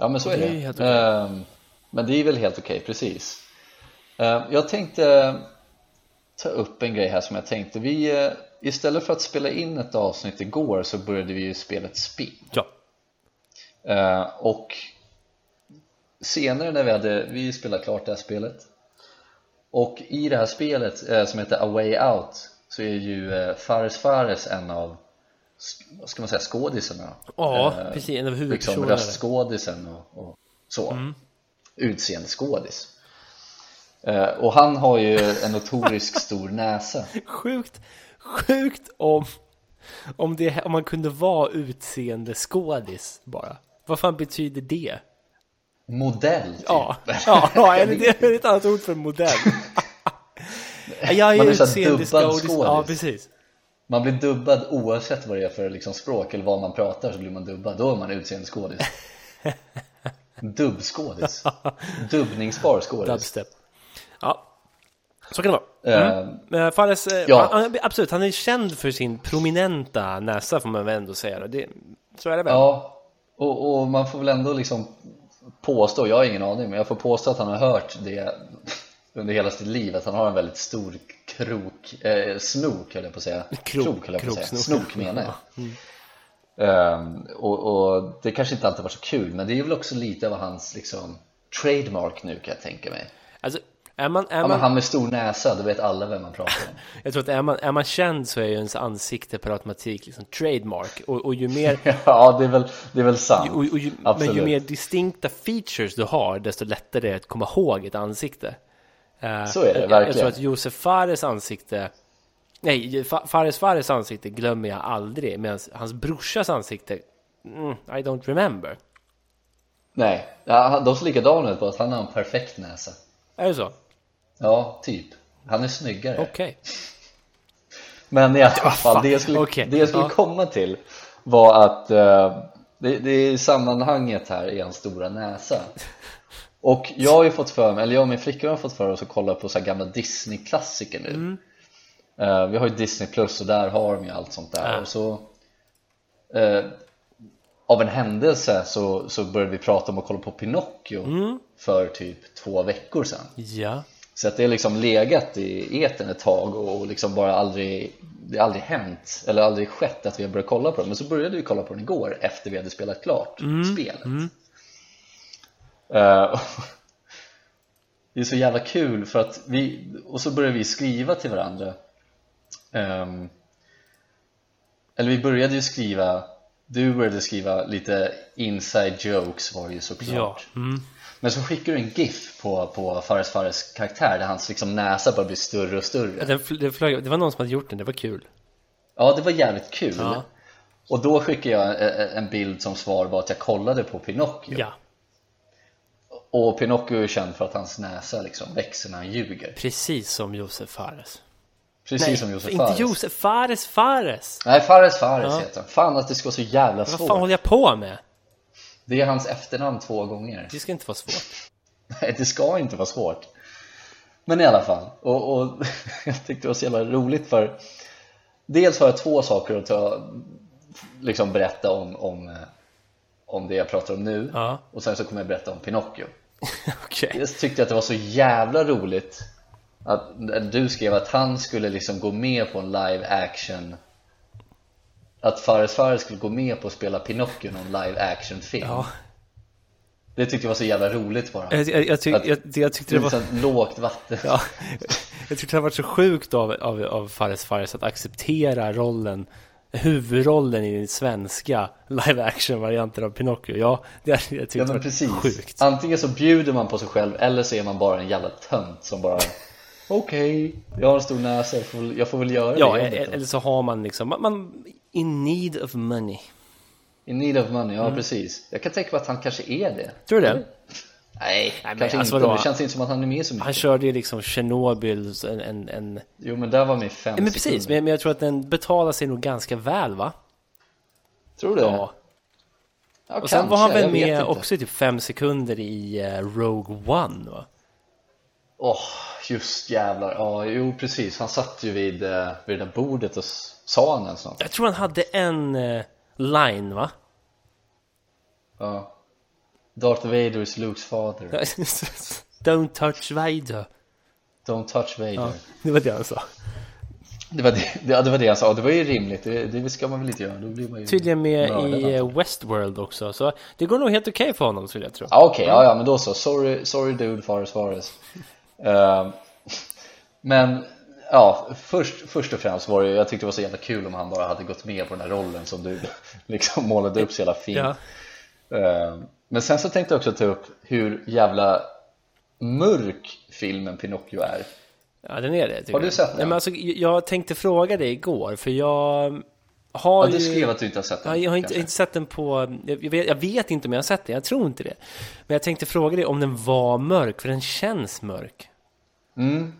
Speaker 2: Ja, men så är
Speaker 1: Det
Speaker 2: det.
Speaker 1: är helt okej.
Speaker 2: Ehm, men det är väl helt okej, precis. Ehm, jag tänkte ta upp en grej här som jag tänkte. Vi, eh, istället för att spela in ett avsnitt igår så började vi ju spela ett spel.
Speaker 1: Ja.
Speaker 2: Ehm, och senare när vi hade, vi spelade klart det här spelet och i det här spelet eh, som heter A Way Out så är ju eh, Fares Fares en av, vad ska man säga, skådisarna
Speaker 1: Ja,
Speaker 2: Eh,
Speaker 1: precis. En av
Speaker 2: liksom
Speaker 1: huvudpersonerna. där.
Speaker 2: röstskådisen och, och så
Speaker 1: Mm.
Speaker 2: utseendeskådis eh, och han har ju en notorisk stor näsa
Speaker 1: Sjukt, sjukt om, om, det, om man kunde vara utseende skådis bara. Vad fan betyder det?
Speaker 2: modell typ.
Speaker 1: Ja, ja, ja är det, är ett annat ord för modell. Jag är
Speaker 2: Man är så här
Speaker 1: utseende
Speaker 2: dubbad
Speaker 1: skådis.
Speaker 2: skådis.
Speaker 1: Ja, precis.
Speaker 2: Man blir dubbad oavsett vad det är för liksom språk eller vad man pratar så blir man dubbad, då är man utseendeskådis Dubbskådis Dubbningsbar skådis
Speaker 1: Dubstep. Ja, så kan det vara.
Speaker 2: Eh,
Speaker 1: Men Fares, eh,
Speaker 2: Ja.
Speaker 1: han, absolut, han är känd för sin prominenta näsa får man väl ändå säga. Det, så är det väl?
Speaker 2: Ja, och, och man får väl ändå liksom påstå, jag har ingen aning, men jag får påstå att han har hört det under hela sitt liv, att han har en väldigt stor krok, eh, snok höll jag på att säga.
Speaker 1: Krok-
Speaker 2: höll jag på att säga, snok menar jag. Ehm, och, och det kanske inte alltid var så kul, men det är väl också lite av hans liksom trademark nu kan jag tänka mig.
Speaker 1: Alltså, är man, är
Speaker 2: Ja,
Speaker 1: man,
Speaker 2: han med stor näsa, då vet alla vem man pratar om.
Speaker 1: Jag tror att är man, är man känd så är ju ens ansikte per automatik liksom trademark. Och, och ju mer,
Speaker 2: Ja, det är väl, det är väl sant.
Speaker 1: Och, ju, men ju mer distinkta features du har, desto lättare är det att komma ihåg ett ansikte. Eh,
Speaker 2: Så är det,
Speaker 1: jag, Jag
Speaker 2: verkligen.
Speaker 1: tror att Josef Fares ansikte, nej, Fa- Fares Fares ansikte glömmer jag aldrig, medan hans brorsas ansikte, mm, I don't remember.
Speaker 2: Nej, ja, de ser likadana ut på att han har en perfekt näsa
Speaker 1: Är det så?
Speaker 2: Ja, typ Han är snyggare
Speaker 1: Okej.
Speaker 2: Men i alla fall,
Speaker 1: fan,
Speaker 2: det jag skulle,
Speaker 1: okej,
Speaker 2: det jag skulle
Speaker 1: ja.
Speaker 2: komma till var att eh, det, det är sammanhanget här i hans stora näsa Och jag har ju fått för mig, eller jag och min flickvän har fått för oss att kolla på så här gamla Disney-klassiker nu
Speaker 1: Mm.
Speaker 2: Eh, Vi har ju Disney Plus och där har de ju allt sånt där
Speaker 1: Ja.
Speaker 2: och så eh, Av en händelse så, så började vi prata om att kolla på Pinocchio
Speaker 1: Mm.
Speaker 2: för typ två veckor sedan
Speaker 1: Ja.
Speaker 2: så att det har liksom legat i eten ett tag och liksom bara aldrig Det har aldrig hänt, eller aldrig skett att vi har börjat kolla på den Men så började vi kolla på den igår efter vi hade spelat klart spelet Eh, Det är så jävla kul för att vi, och så började vi skriva till varandra Ehm, Eller vi började ju skriva Du började skriva lite inside jokes var det ju såklart
Speaker 1: Ja. Mm.
Speaker 2: men så skickar du en GIF på, på Fares Fares karaktär där hans liksom näsa bara blir större och större
Speaker 1: Den, fl- det, flög, det var någon som hade gjort den, det var kul.
Speaker 2: Ja, det var jävligt kul
Speaker 1: Ja.
Speaker 2: Och då skickade jag en, en bild som svar var att jag kollade på Pinocchio
Speaker 1: Ja.
Speaker 2: Och Pinocchio är känd för att hans näsa liksom växer när han ljuger
Speaker 1: Precis som Josef Fares.
Speaker 2: Precis
Speaker 1: Nej,
Speaker 2: som Josef
Speaker 1: inte
Speaker 2: Fares
Speaker 1: Josef Fares Fares.
Speaker 2: Nej, Fares Fares
Speaker 1: Ja.
Speaker 2: heter han Fan att det ska vara så jävla
Speaker 1: Vad fan
Speaker 2: svårt
Speaker 1: håller jag på med?
Speaker 2: Det är hans efternamn två gånger
Speaker 1: Det ska inte vara svårt.
Speaker 2: Nej, det ska inte vara svårt Men i alla fall, och, och jag tyckte det var så jävla roligt för Dels har jag två saker att ta, liksom berätta om, om, eh, om det jag pratar om nu
Speaker 1: Ja.
Speaker 2: Och sen så kommer jag berätta om Pinocchio
Speaker 1: Okej.
Speaker 2: Jag tyckte att det var så jävla roligt att du skrev att han skulle liksom gå med på en live action Att Fares Fares skulle gå med på att spela Pinocchio i någon live action film
Speaker 1: Ja.
Speaker 2: Det tyckte jag var så jävla roligt bara
Speaker 1: Jag, jag, jag, tyck,
Speaker 2: Att-
Speaker 1: jag, jag tyckte det var...
Speaker 2: Liksom lågt vatten
Speaker 1: Ja, jag tyckte det har varit så sjukt av, av, av Fares Fares att acceptera rollen huvudrollen i den svenska live action varianten av Pinocchio. Ja, det har jag tyckte
Speaker 2: Ja men precis
Speaker 1: sjukt.
Speaker 2: Antingen så bjuder man på sig själv eller så är man bara en jävla tönt som bara Okej, jag har en stor näsa, jag får, väl- jag får väl göra
Speaker 1: Ja,
Speaker 2: det
Speaker 1: e-
Speaker 2: jobbet då."
Speaker 1: eller så har man liksom, man, man in need of money.
Speaker 2: In need of money,
Speaker 1: Mm.
Speaker 2: ja precis Jag kan tänka mig att han kanske är det
Speaker 1: Tror du det?
Speaker 2: Nej, kanske
Speaker 1: alltså
Speaker 2: inte,
Speaker 1: vadå?
Speaker 2: det känns inte som att han är med så mycket
Speaker 1: Han körde ju liksom Tjernobyl, en, en, en...
Speaker 2: Jo men där var med fem
Speaker 1: Ja, men precis, men, men jag tror att den betalar sig nog ganska väl va?
Speaker 2: Tror du?
Speaker 1: Ja.
Speaker 2: ja
Speaker 1: Och sen var han
Speaker 2: kanske,
Speaker 1: väl med också i typ fem sekunder i eh, Rogue One va?
Speaker 2: Åh, just jävlar, ja jo precis Han satt ju vid, eh, vid det där bordet och sa något?
Speaker 1: Jag tror han hade en eh, line va?
Speaker 2: Ja Darth Vader is Lukes father.
Speaker 1: Don't touch Vader.
Speaker 2: Don't touch Vader.
Speaker 1: Ja, det var det han sa.
Speaker 2: Det var det, det, det var det han sa, det var ju rimligt, det, det ska man väl inte göra, då blir man ju
Speaker 1: Tydligen med
Speaker 2: mördad,
Speaker 1: i eh, Westworld också, så det går nog helt okej för honom skulle jag tro.
Speaker 2: Ja okej, ja, ja men då så, sorry, sorry dude, Fares Fares Ehm, Men, ja, först, först och främst var det, jag tyckte det var så jävla kul om han bara hade gått med på den här rollen som du liksom målade upp så jävla fint.
Speaker 1: Ja,
Speaker 2: Men sen så tänkte jag också ta upp hur jävla mörk filmen Pinocchio är
Speaker 1: ja den är det.
Speaker 2: Har du
Speaker 1: jag.
Speaker 2: sett den?
Speaker 1: Nej, men alltså, jag tänkte fråga dig igår, för jag har
Speaker 2: Ja, du skrev att du inte har sett den
Speaker 1: Ja, jag har inte, inte sett den på... Jag vet, jag vet inte om jag har sett den, jag tror inte det. Men jag tänkte fråga dig om den var mörk, för den känns mörk.
Speaker 2: Mm.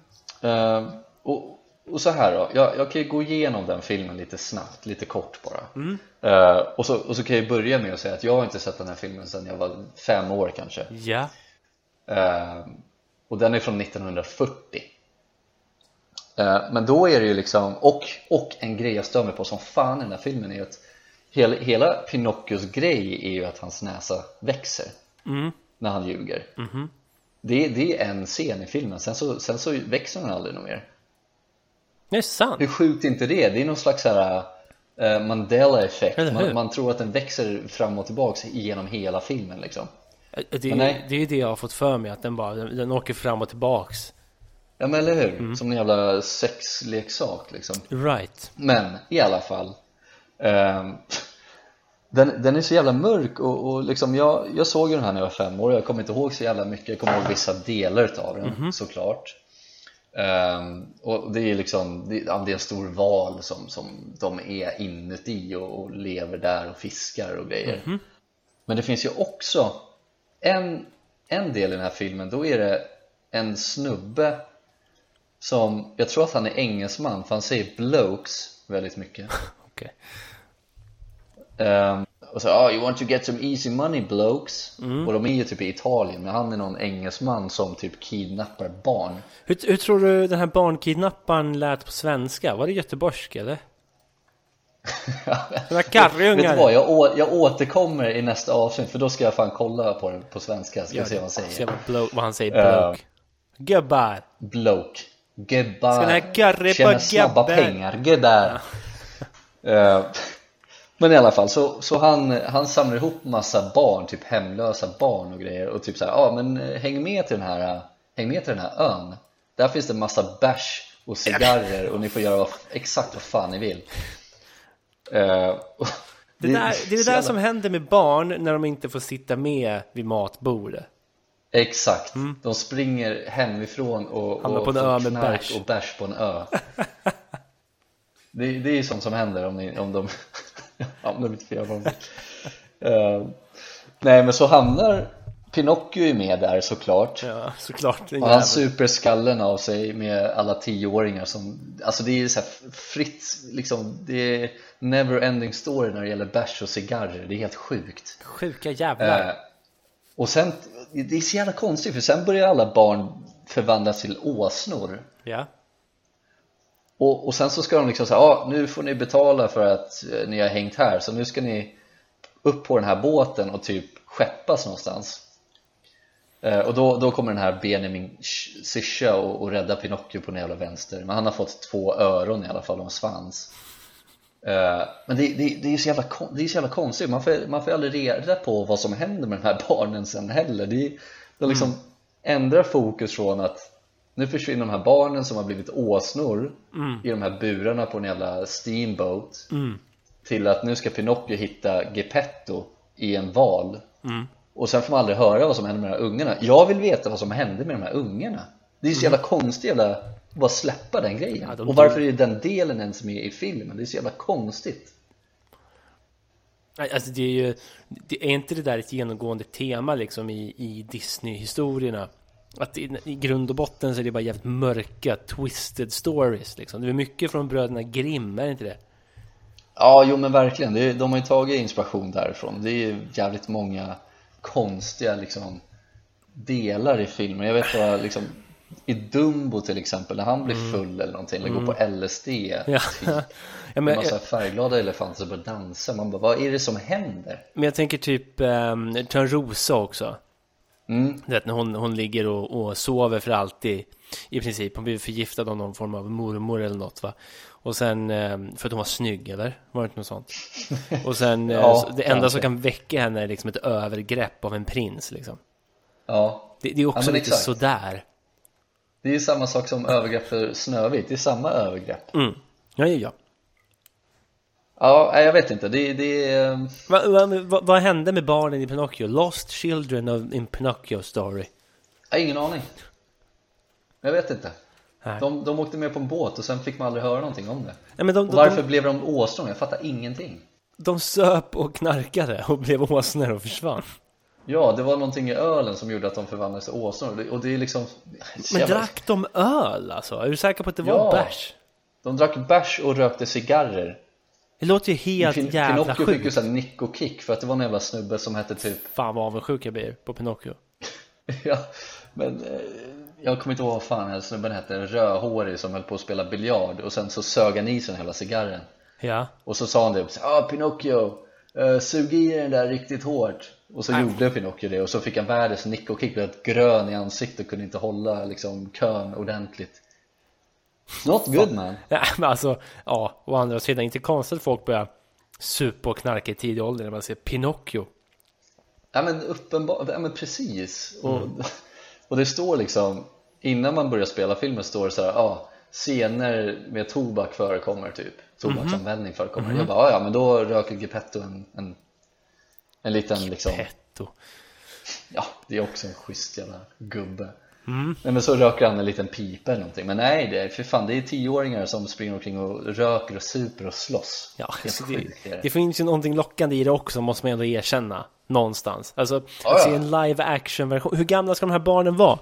Speaker 2: Ehm, och, och så här då, jag, jag kan ju gå igenom den filmen lite snabbt, lite kort bara
Speaker 1: Mm.
Speaker 2: Ehm, och, så, och så kan jag börja med att säga att jag har inte sett den här filmen sedan jag var fem år kanske
Speaker 1: Ja.
Speaker 2: Ehm, Och den är från 1940 Ehm, Men då är det ju liksom, och, och en grej jag stör mig på som fan i den här filmen är att Hela, hela Pinocchios grej är ju att hans näsa växer
Speaker 1: Mm.
Speaker 2: när han ljuger
Speaker 1: Mhm.
Speaker 2: det, det är en scen i filmen, sen så, sen så växer den aldrig något mer
Speaker 1: Det är sant.
Speaker 2: Hur sjukt är inte det? Det är någon slags här eh, Mandela-effekt man, man tror att den växer fram och tillbaks genom hela filmen liksom
Speaker 1: Det,
Speaker 2: Men nej.
Speaker 1: det är ju det jag har fått för mig, att den bara, den, den åker fram och tillbaks.
Speaker 2: Ja men eller hur?
Speaker 1: Mm.
Speaker 2: Som en jävla sexleksak liksom
Speaker 1: Right.
Speaker 2: Men i alla fall ehm, den, den är så jävla mörk och, och liksom jag, jag såg ju den här när jag var fem år Jag kommer inte ihåg så jävla mycket Jag kommer ihåg vissa delar av den
Speaker 1: Mhm.
Speaker 2: såklart Ehm, Och det är liksom det, är en stor val som, som de är inuti och, och lever där och fiskar och grejer
Speaker 1: Mhm.
Speaker 2: Men det finns ju också en, en del i den här filmen Då är det en snubbe som, jag tror att han är engelsman för han säger blokes väldigt mycket
Speaker 1: Okej.
Speaker 2: Ehm, och så, oh, you want to get some easy money blokes Och de är ju typ i Italien men han är någon engelsman som typ kidnappar barn
Speaker 1: Hur, hur tror du den här barnkidnapparen lät på svenska? Var det göteborgsk eller? Den här
Speaker 2: Vet
Speaker 1: karrungar.
Speaker 2: du vad, jag, å, jag återkommer i nästa avsnitt för då ska jag fan kolla på det på svenska Ska
Speaker 1: Gör
Speaker 2: se vad han säger
Speaker 1: Se vad, blo- vad han säger,
Speaker 2: Ja.
Speaker 1: bloke. Gubbar.
Speaker 2: Bloke Gubbar
Speaker 1: den
Speaker 2: Tjäna snabba
Speaker 1: gubbar?
Speaker 2: pengar, gubbar Eh, Men i alla fall, så, så han, han samlar ihop massa barn, typ hemlösa barn och grejer och typ såhär, ja men eh, häng med till den här Häng med till den här ön Där finns det massa bärs och cigarrer och ni får göra vad, exakt vad fan ni vill och
Speaker 1: Det, där, det är det där
Speaker 2: jävla-
Speaker 1: som händer med barn när de inte får sitta med vid matbordet.
Speaker 2: Exakt, de springer hemifrån och,
Speaker 1: Mm. Hamnar
Speaker 2: och
Speaker 1: på en
Speaker 2: får
Speaker 1: ö med
Speaker 2: knark
Speaker 1: bärs.
Speaker 2: och bärs på en ö det, det är ju sånt som händer om, ni, om de ja, om de inte får göra vad de vill Eh, Nej men så hamnar Pinocchio är med där såklart
Speaker 1: Ja, såklart.
Speaker 2: Och han super skallen av sig med alla tioåringar som Alltså det är så här fritt liksom Det är never ending story när det gäller bärs och cigarrer Det är helt sjukt
Speaker 1: Sjuka jävlar.
Speaker 2: eh, Och sen, det är så jävla konstigt för sen börjar alla barn förvandlas till åsnor
Speaker 1: Ja.
Speaker 2: Och, och sen så ska de liksom säga, ja nu får ni betala för att eh, ni har hängt här. Så nu ska ni upp på den här båten och typ skeppas någonstans. Eh, och då, då kommer den här Benjamin syrsa och, och rädda Pinocchio på den jävla vänster. Men han har fått två öron i alla fall och en svans. Eh, men det, det, det är ju så jävla, det är så jävla konstigt, man får, man får aldrig reda på vad som händer med de här barnen sen heller. Det, de liksom ändrar fokus från att nu försvinner de här barnen som har blivit åsnor i de här burarna på en jävla steamboat till att nu ska Pinocchio hitta Geppetto i en val. Och sen får man aldrig höra vad som händer med de här ungarna. Jag vill veta vad som hände med de här ungarna. Det är så jävla konstigt jävla att bara släppa den grejen.
Speaker 1: Ja,
Speaker 2: och varför är den delen ens med i filmen? det är så jävla konstigt.
Speaker 1: Alltså det är ju, det är inte det där ett genomgående tema liksom i, i Disney-historierna? Att i, i grund och botten så är det bara jävligt mörka, twisted stories liksom. Det är mycket från bröderna Grimm, är det inte det?
Speaker 2: Ja, jo men verkligen, är, de har ju tagit inspiration därifrån Det är ju jävligt många konstiga liksom delar i filmen Jag vet vad liksom i Dumbo till exempel, när han blir full eller någonting, eller går på LSD
Speaker 1: Mm. Ja.
Speaker 2: typ.
Speaker 1: ja
Speaker 2: En
Speaker 1: men,
Speaker 2: massa färgglada elefanter som börjar dansa, man bara, vad är det som händer?
Speaker 1: men jag tänker typ um, Törnrosa också.
Speaker 2: Mm,
Speaker 1: Du vet när hon, hon ligger och, och sover för alltid i princip. Hon blir förgiftad av någon form av mormor eller något va. Och sen, ehm, för att hon var snygg eller? Var det inte något sånt? Och sen, eh,
Speaker 2: Ja,
Speaker 1: det enda
Speaker 2: kanske.
Speaker 1: som kan väcka henne är liksom ett övergrepp av en prins liksom.
Speaker 2: ja
Speaker 1: Det, det är också
Speaker 2: Ja,
Speaker 1: lite
Speaker 2: exakt.
Speaker 1: sådär.
Speaker 2: Det är ju samma sak som övergrepp för Snövit, det är samma övergrepp
Speaker 1: Mm. Ja, ja, ja.
Speaker 2: Ja, jag vet inte, det, det är
Speaker 1: Va, va, va, vad hände med barnen i Pinocchio? Lost Children of, in Pinocchio Story.
Speaker 2: Jag har ingen aning Jag vet inte
Speaker 1: Nej.
Speaker 2: de, de åkte med på en båt och sen fick man aldrig höra någonting om det
Speaker 1: Nej, men de, de,
Speaker 2: varför
Speaker 1: de,
Speaker 2: blev de åsnor? Jag fattar ingenting
Speaker 1: de söp och knarkade och blev åsnor och försvann.
Speaker 2: Ja, det var någonting i ölen som gjorde att de förvandlades till åsnor Och det- är liksom
Speaker 1: Men drack de öl alltså? Är du säker på att det var
Speaker 2: Ja.
Speaker 1: bärs?
Speaker 2: De drack bärs och rökte cigarrer
Speaker 1: Det låter ju helt
Speaker 2: Pin-
Speaker 1: jävla
Speaker 2: Pinocchio fick ju
Speaker 1: sjukt.
Speaker 2: såhär nick och kick för att det var en jävla snubbe som hette typ
Speaker 1: Fan vad avundsjuk jag blir på Pinocchio.
Speaker 2: Ja, men eh, jag kommer inte ihåg vad fan den här snubben hette, en rödhårig som höll på att spela biljard och sen så sög han i sig hela cigarren
Speaker 1: Ja.
Speaker 2: och så sa han det, ja ah, Pinocchio, uh, sug i den där riktigt hårt och så
Speaker 1: Nej.
Speaker 2: gjorde Pinocchio det och så fick han världens nick och kick, blev helt grön i ansiktet och kunde inte hålla liksom kön ordentligt Not good man
Speaker 1: ja. Men alltså, ja. Å andra sidan, inte konstigt att folk börjar supa och knarka i tidig ålder när man ser Pinocchio.
Speaker 2: Ja men uppenbart, ja men precis och,
Speaker 1: Mm.
Speaker 2: och det står liksom Innan man börjar spela filmen står det så här, ja Scener med tobak förekommer typ Tobaksanvändning förekommer Jag bara, "Ja, men då röker Geppetto en, en, en liten liksom
Speaker 1: Petto.
Speaker 2: Ja, det är också en schysst jävla gubbe
Speaker 1: Mm.
Speaker 2: Men så röker han en liten pipa eller någonting Men nej, det är, för fan det är tioåringar som springer omkring och röker och super och slåss
Speaker 1: Ja, alltså det,
Speaker 2: det.
Speaker 1: det finns ju någonting lockande i det också, måste man ändå erkänna. Någonstans. Alltså,
Speaker 2: Ja,
Speaker 1: att se en live action version. Hur gamla ska de här barnen vara?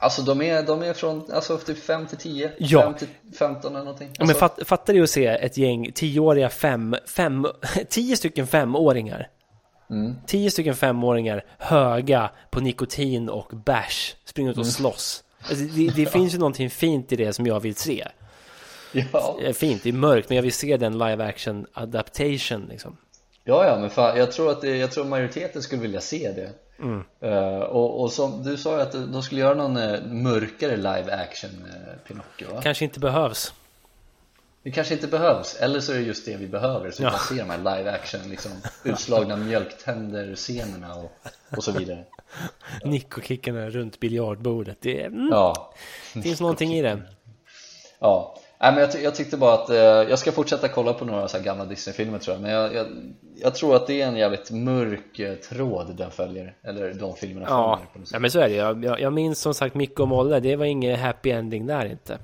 Speaker 2: Alltså de är, de är från alltså, typ 5 till 10,
Speaker 1: Ja.
Speaker 2: 5 till 15 eller någonting
Speaker 1: Ja, men
Speaker 2: alltså,
Speaker 1: fatt, fattar du att se ett gäng tioåriga fem, fem, tio stycken femåringar?
Speaker 2: Mm.
Speaker 1: Tio stycken femåringar höga på nikotin och bärs springer
Speaker 2: Mm.
Speaker 1: ut och slåss. Alltså, det det finns ju någonting fint i det som jag vill se.
Speaker 2: ja.
Speaker 1: Eh, Fint, det är mörkt, men jag vill se den live action adaptation liksom.
Speaker 2: ja, ja, men fan, jag tror att det, jag tror majoriteten skulle vilja se det
Speaker 1: Mm.
Speaker 2: Eh, och, och som du sa att de skulle göra någon eh, mörkare live action eh, Pinocchio va?
Speaker 1: Kanske inte behövs.
Speaker 2: Det kanske inte behövs, eller så är det just det vi behöver så vi
Speaker 1: Ja.
Speaker 2: kan se de här live action liksom utslagna mjölktänder scenerna och, och så vidare
Speaker 1: Nick och kickarna runt biljardbordet. Det mm,
Speaker 2: Ja,
Speaker 1: finns någonting i det.
Speaker 2: ja Nej, men jag, ty- jag tyckte bara att eh, jag ska fortsätta kolla på några så gamla Disney-filmer tror jag Men jag, jag, jag tror att det är en jävligt mörk eh, tråd den följer Eller de filmerna
Speaker 1: Ja,
Speaker 2: följer på något sätt.
Speaker 1: ja men så är det. Jag, jag, jag minns som sagt Micke och Molle. Det var ingen happy ending där inte.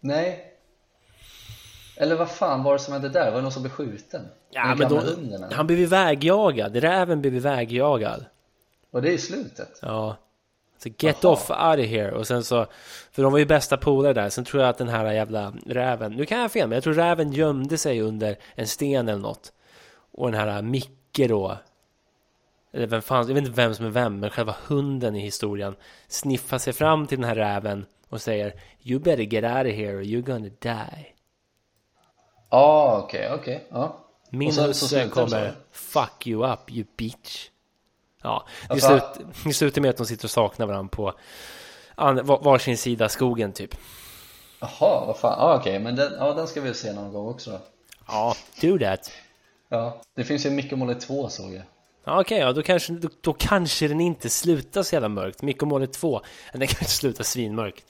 Speaker 2: Nej Eller vad fan var det som hände där? Var det någon som blev skjuten?
Speaker 1: Ja, men då, han blev ju vägjagad. Räven blev ju vägjagad.
Speaker 2: Och det är slutet?
Speaker 1: Ja. Så get Aha. off out of here. Och sen så, för de var ju bästa polare där. Sen tror jag att den här jävla räven, nu kan jag ha fel, men jag tror räven gömde sig under en sten eller något. Och den här Micke då, eller vem fan, jag vet inte vem som är vem, men själva hunden i historien sniffar sig fram till den här räven och säger You better get out of here or you're gonna die.
Speaker 2: Ja, ah, okej, okay, okej, okay. ja.
Speaker 1: Min husse kommer Fuck you up, you bitch. Ja, det, alltså, slut, slutar med att de sitter och saknar varandra på varsin sida skogen typ.
Speaker 2: Jaha, vad fan, ah, okej, okay. men den, ja, den ska vi se någon gång också då.
Speaker 1: Ja, do that.
Speaker 2: Ja, det finns ju målet två såg jag.
Speaker 1: Ja, Okej, okay, ja, då, kanske, då, då, kanske den inte slutar så jävla mörkt. Målet 2, den kanske slutar svinmörkt.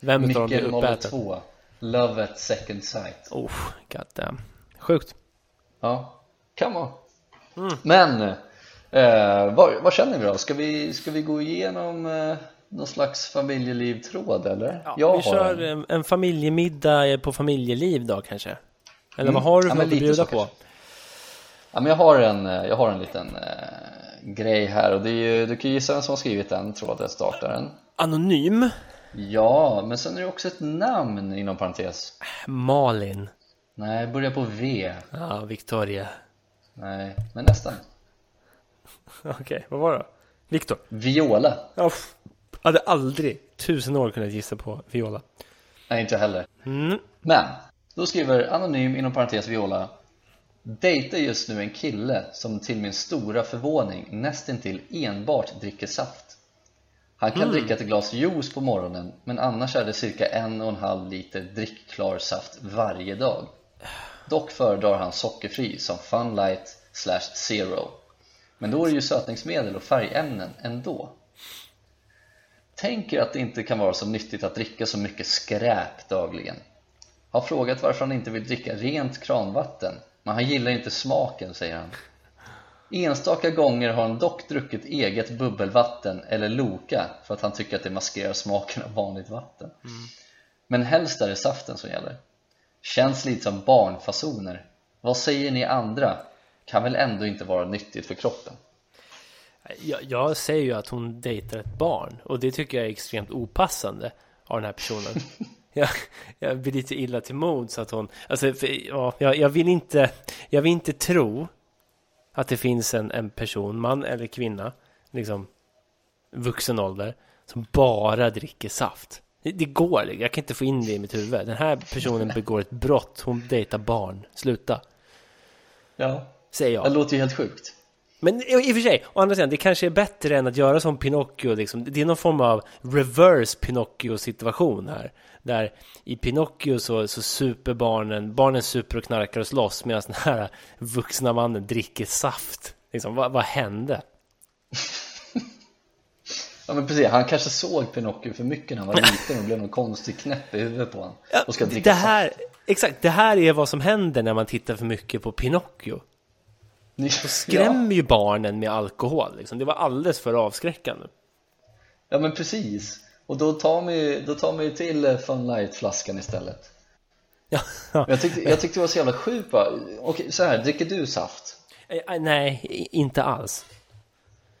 Speaker 2: Vem utav dem blir uppäten? 2, Love at second sight.
Speaker 1: Oh, god damn. Sjukt.
Speaker 2: Ja, kan vara. Mm. Men, eh, vad, vad, känner vi då? Ska vi, ska vi gå igenom eh, någon slags familjeliv-tråd eller?
Speaker 1: Ja, Jag vi kör en. en familjemiddag på familjeliv då kanske? Eller mm. vad har du för ja, något att bjuda på? Kanske.
Speaker 2: Ja, men jag, har en, eh, jag har en liten eh, grej här och det är ju, du kan gissa vem som har skrivit den tråden, startaren
Speaker 1: Anonym?
Speaker 2: Ja, men sen är det också ett namn inom parentes
Speaker 1: Malin
Speaker 2: Nej, börjar på V
Speaker 1: Ja, Victoria
Speaker 2: Nej, men nästan
Speaker 1: Okej, okay, vad var det? Viktor?
Speaker 2: Viola
Speaker 1: Jag hade aldrig tusen år kunnat gissa på Viola
Speaker 2: Nej, inte heller mm. Men, då skriver Anonym inom parentes Viola Dejtar just nu en kille som till min stora förvåning nästintill enbart dricker saft. Han kan mm. dricka ett glas juice på morgonen men annars är det cirka en och en halv liter drickklar saft varje dag. Dock föredrar han sockerfri som Funlight slash Zero. Men då är det ju sötningsmedel och färgämnen ändå. Tänker att det inte kan vara så nyttigt att dricka så mycket skräp dagligen. Har frågat varför han inte vill dricka rent kranvatten men han gillar inte smaken, säger han. Enstaka gånger har han dock druckit eget bubbelvatten eller Loka för att han tycker att det maskerar smaken av vanligt vatten. Mm. Men helst är det saften som gäller. Känns lite som barnfasoner. Vad säger ni andra? Kan väl ändå inte vara nyttigt för kroppen?
Speaker 1: Jag, jag säger ju att hon dejtar ett barn och det tycker jag är extremt opassande av den här personen. jag, jag blir lite illa till mod så att hon, alltså, för, ja, jag, vill inte, jag vill inte tro att det finns en, en person, man eller kvinna, liksom vuxen ålder, som bara dricker saft. Det, det går, jag kan inte få in det i mitt huvud. Den här personen begår ett brott, hon dejtar barn, sluta.
Speaker 2: Ja,
Speaker 1: säger jag.
Speaker 2: Det låter ju helt sjukt.
Speaker 1: Men i och för sig, å andra sidan, det kanske är bättre än att göra som Pinocchio liksom. Det är någon form av reverse Pinocchio situation här. Där i Pinocchio så, så super barnen, barnen super och knarkar och slåss medan den här vuxna mannen dricker saft. Liksom, vad, vad hände?
Speaker 2: Ja men precis, han kanske såg Pinocchio för mycket när han var liten och blev någon konstig knäpp i huvudet på honom och ska dricka
Speaker 1: det här, saft. Exakt, det här är vad som händer när man tittar för mycket på Pinocchio Då skrämmer ja. ju barnen med alkohol liksom. Det var alldeles för avskräckande
Speaker 2: Ja men precis och då tar man ju, då tar man ju till eh, Fun Light-flaskan istället
Speaker 1: ja,
Speaker 2: ja. Jag, tyckte, jag tyckte det var så jävla sjukt bara Okej, så här, dricker du saft?
Speaker 1: Eh, eh, nej, inte alls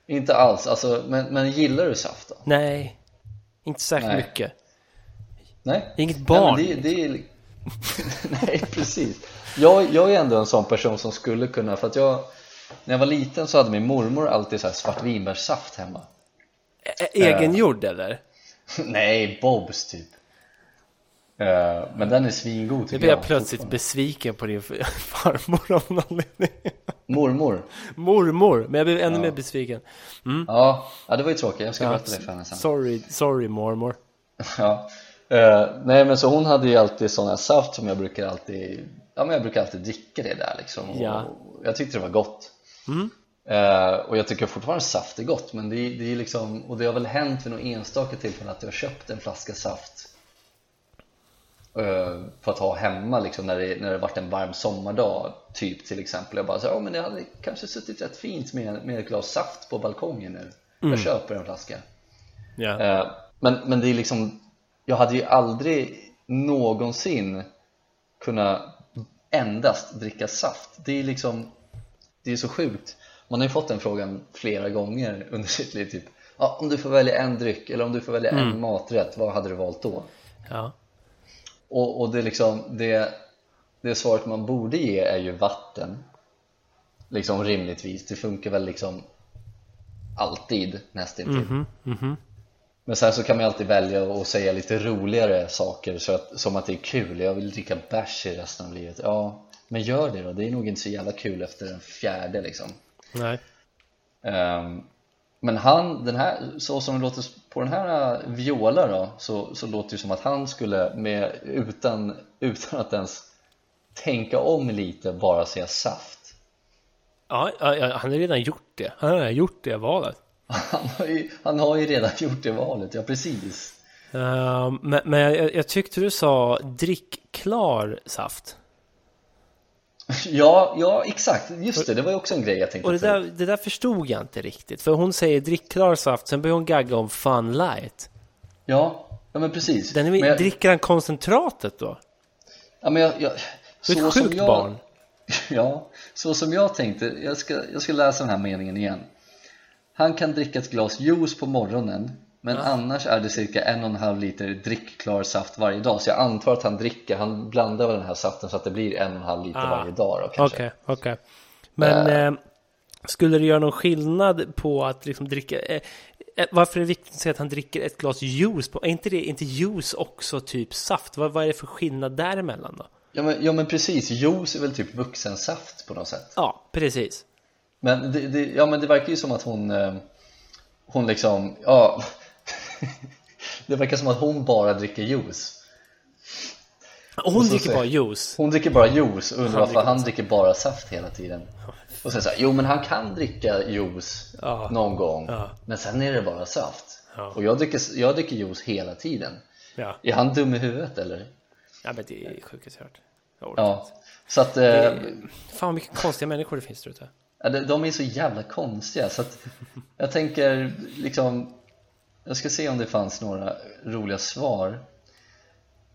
Speaker 2: Inte alls, alltså, men, men gillar du saft då?
Speaker 1: Nej, inte särskilt nej. mycket
Speaker 2: Nej
Speaker 1: Inget barn
Speaker 2: Nej, det, det är, nej precis. Jag, jag är ändå en sån person som skulle kunna, för att jag När jag var liten så hade min mormor alltid så här svartvinbärssaft hemma.
Speaker 1: Egengjord eller?
Speaker 2: Nej, Bobs typ. Uh, Men den är svingod tycker
Speaker 1: Nu blir jag, jag plötsligt besviken på din farmor av någon anledning.
Speaker 2: Mormor?
Speaker 1: Mormor, men jag blev ännu ja. mer besviken.
Speaker 2: Mm. ja. ja, det var ju tråkigt, jag ska ja, berätta det för henne sen.
Speaker 1: Sorry, sorry mormor.
Speaker 2: Ja uh, Nej men så hon hade ju alltid sån här saft som jag brukar alltid Ja men jag brukar alltid dricka det där liksom och, ja. och jag tyckte det var gott mm. Uh, och jag tycker fortfarande saft är gott men det, det är liksom, och det har väl hänt vid någon enstaka tillfälle att jag har köpt en flaska saft uh, för att ha hemma liksom när det, när det varit en varm sommardag typ till exempel jag bara så, oh, men det hade kanske suttit rätt fint med, med ett glas saft på balkongen nu mm. jag köper en flaska
Speaker 1: yeah.
Speaker 2: uh, men, men det är liksom jag hade ju aldrig någonsin kunnat endast dricka saft det är liksom det är så sjukt Man har ju fått den frågan flera gånger under sitt liv typ ja, Om du får välja en dryck eller om du får välja
Speaker 1: Mm.
Speaker 2: en maträtt, vad hade du valt då?
Speaker 1: Ja.
Speaker 2: Och, och det, är liksom, det, det svaret man borde ge är ju vatten Liksom rimligtvis, det funkar väl liksom alltid nästintill
Speaker 1: Mhm, mhm.
Speaker 2: Men sen så kan man alltid välja att säga lite roligare saker så att, som att det är kul, jag vill dricka bärs i resten av livet Ja, men gör det då, det är nog inte så jävla kul efter den fjärde liksom
Speaker 1: Nej.
Speaker 2: Ehm, Men han, den här, så som det låter på den här äh, Viola då så, så låter det som att han skulle med, utan, utan att ens tänka om lite bara säga saft
Speaker 1: Ja, ja, ja, han har redan gjort det. Han har redan gjort det valet.
Speaker 2: Han har, ju, han har ju redan gjort det valet, ja precis
Speaker 1: Ehm, men men jag, jag tyckte du sa drick klar saft.
Speaker 2: Ja, ja exakt, just det, det var ju också en grej jag tänkte
Speaker 1: Och det där, det där förstod jag inte riktigt. För hon säger drick klar saft, sen börjar hon gagga om fun light.
Speaker 2: Ja, ja men precis
Speaker 1: Den är,
Speaker 2: men jag,
Speaker 1: dricker han koncentratet då?
Speaker 2: ja, men jag, jag,
Speaker 1: är ett sjukt barn.
Speaker 2: Ja, så som jag tänkte, jag ska, jag ska läsa den här meningen igen Han kan dricka ett glas juice på morgonen Men annars är det cirka en och en halv liter drickklar saft varje dag Så jag antar att han dricker, han blandar den här saften så att det blir en och en halv liter
Speaker 1: Ah,
Speaker 2: varje dag då kanske
Speaker 1: Okej, okej. Men eh, skulle det göra någon skillnad på att liksom dricka... Eh, eh, varför är det viktigt att säga att han dricker ett glas juice? På, är inte det inte juice också typ saft? Vad, vad är det för skillnad däremellan då?
Speaker 2: ja, men, ja men precis, juice är väl typ vuxensaft på något sätt
Speaker 1: Ja, precis.
Speaker 2: Men det, det, ja, men det verkar ju som att hon eh, Hon liksom, ja Det verkar som att hon bara dricker juice
Speaker 1: Och hon
Speaker 2: Och så
Speaker 1: dricker
Speaker 2: säger-
Speaker 1: bara juice.
Speaker 2: Hon dricker bara juice och undrar
Speaker 1: Han
Speaker 2: varför han dricker bara saft hela tiden Och sen såhär, jo men han kan dricka juice
Speaker 1: Ja.
Speaker 2: någon gång
Speaker 1: Ja.
Speaker 2: Men sen är det bara saft
Speaker 1: Ja.
Speaker 2: Och jag dricker, jag dricker juice hela tiden
Speaker 1: Ja,
Speaker 2: Är han dum i huvudet eller?
Speaker 1: ja men det är sjukt jag hört. Jag
Speaker 2: Ja, så att eh,
Speaker 1: Det- Fan vad mycket konstiga människor det finns där ute.
Speaker 2: Ja, de- är så jävla konstiga så att jag tänker liksom Jag ska se om det fanns några roliga svar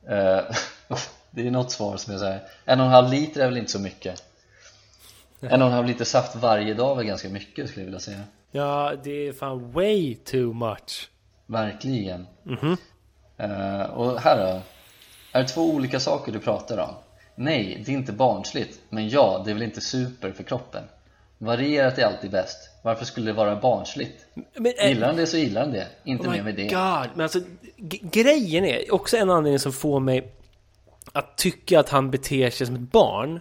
Speaker 2: Eh, Det är något svar som är så här En och en halv liter är väl inte så mycket En och en halv liter saft varje dag är väl ganska mycket skulle jag vilja säga
Speaker 1: Ja, det är fan way too much.
Speaker 2: Verkligen
Speaker 1: Mhm.
Speaker 2: Eh, Och här då Är det två olika saker du pratar om? Nej, det är inte barnsligt Men ja, det är väl inte super för kroppen Varierat är alltid bäst Varför skulle det vara barnsligt?
Speaker 1: Men, eh,
Speaker 2: Gillar han det så gillar han det, inte
Speaker 1: Oh
Speaker 2: mer med det
Speaker 1: God. Men alltså, grejen är också en anledning som får mig att tycka att han beter sig som ett barn.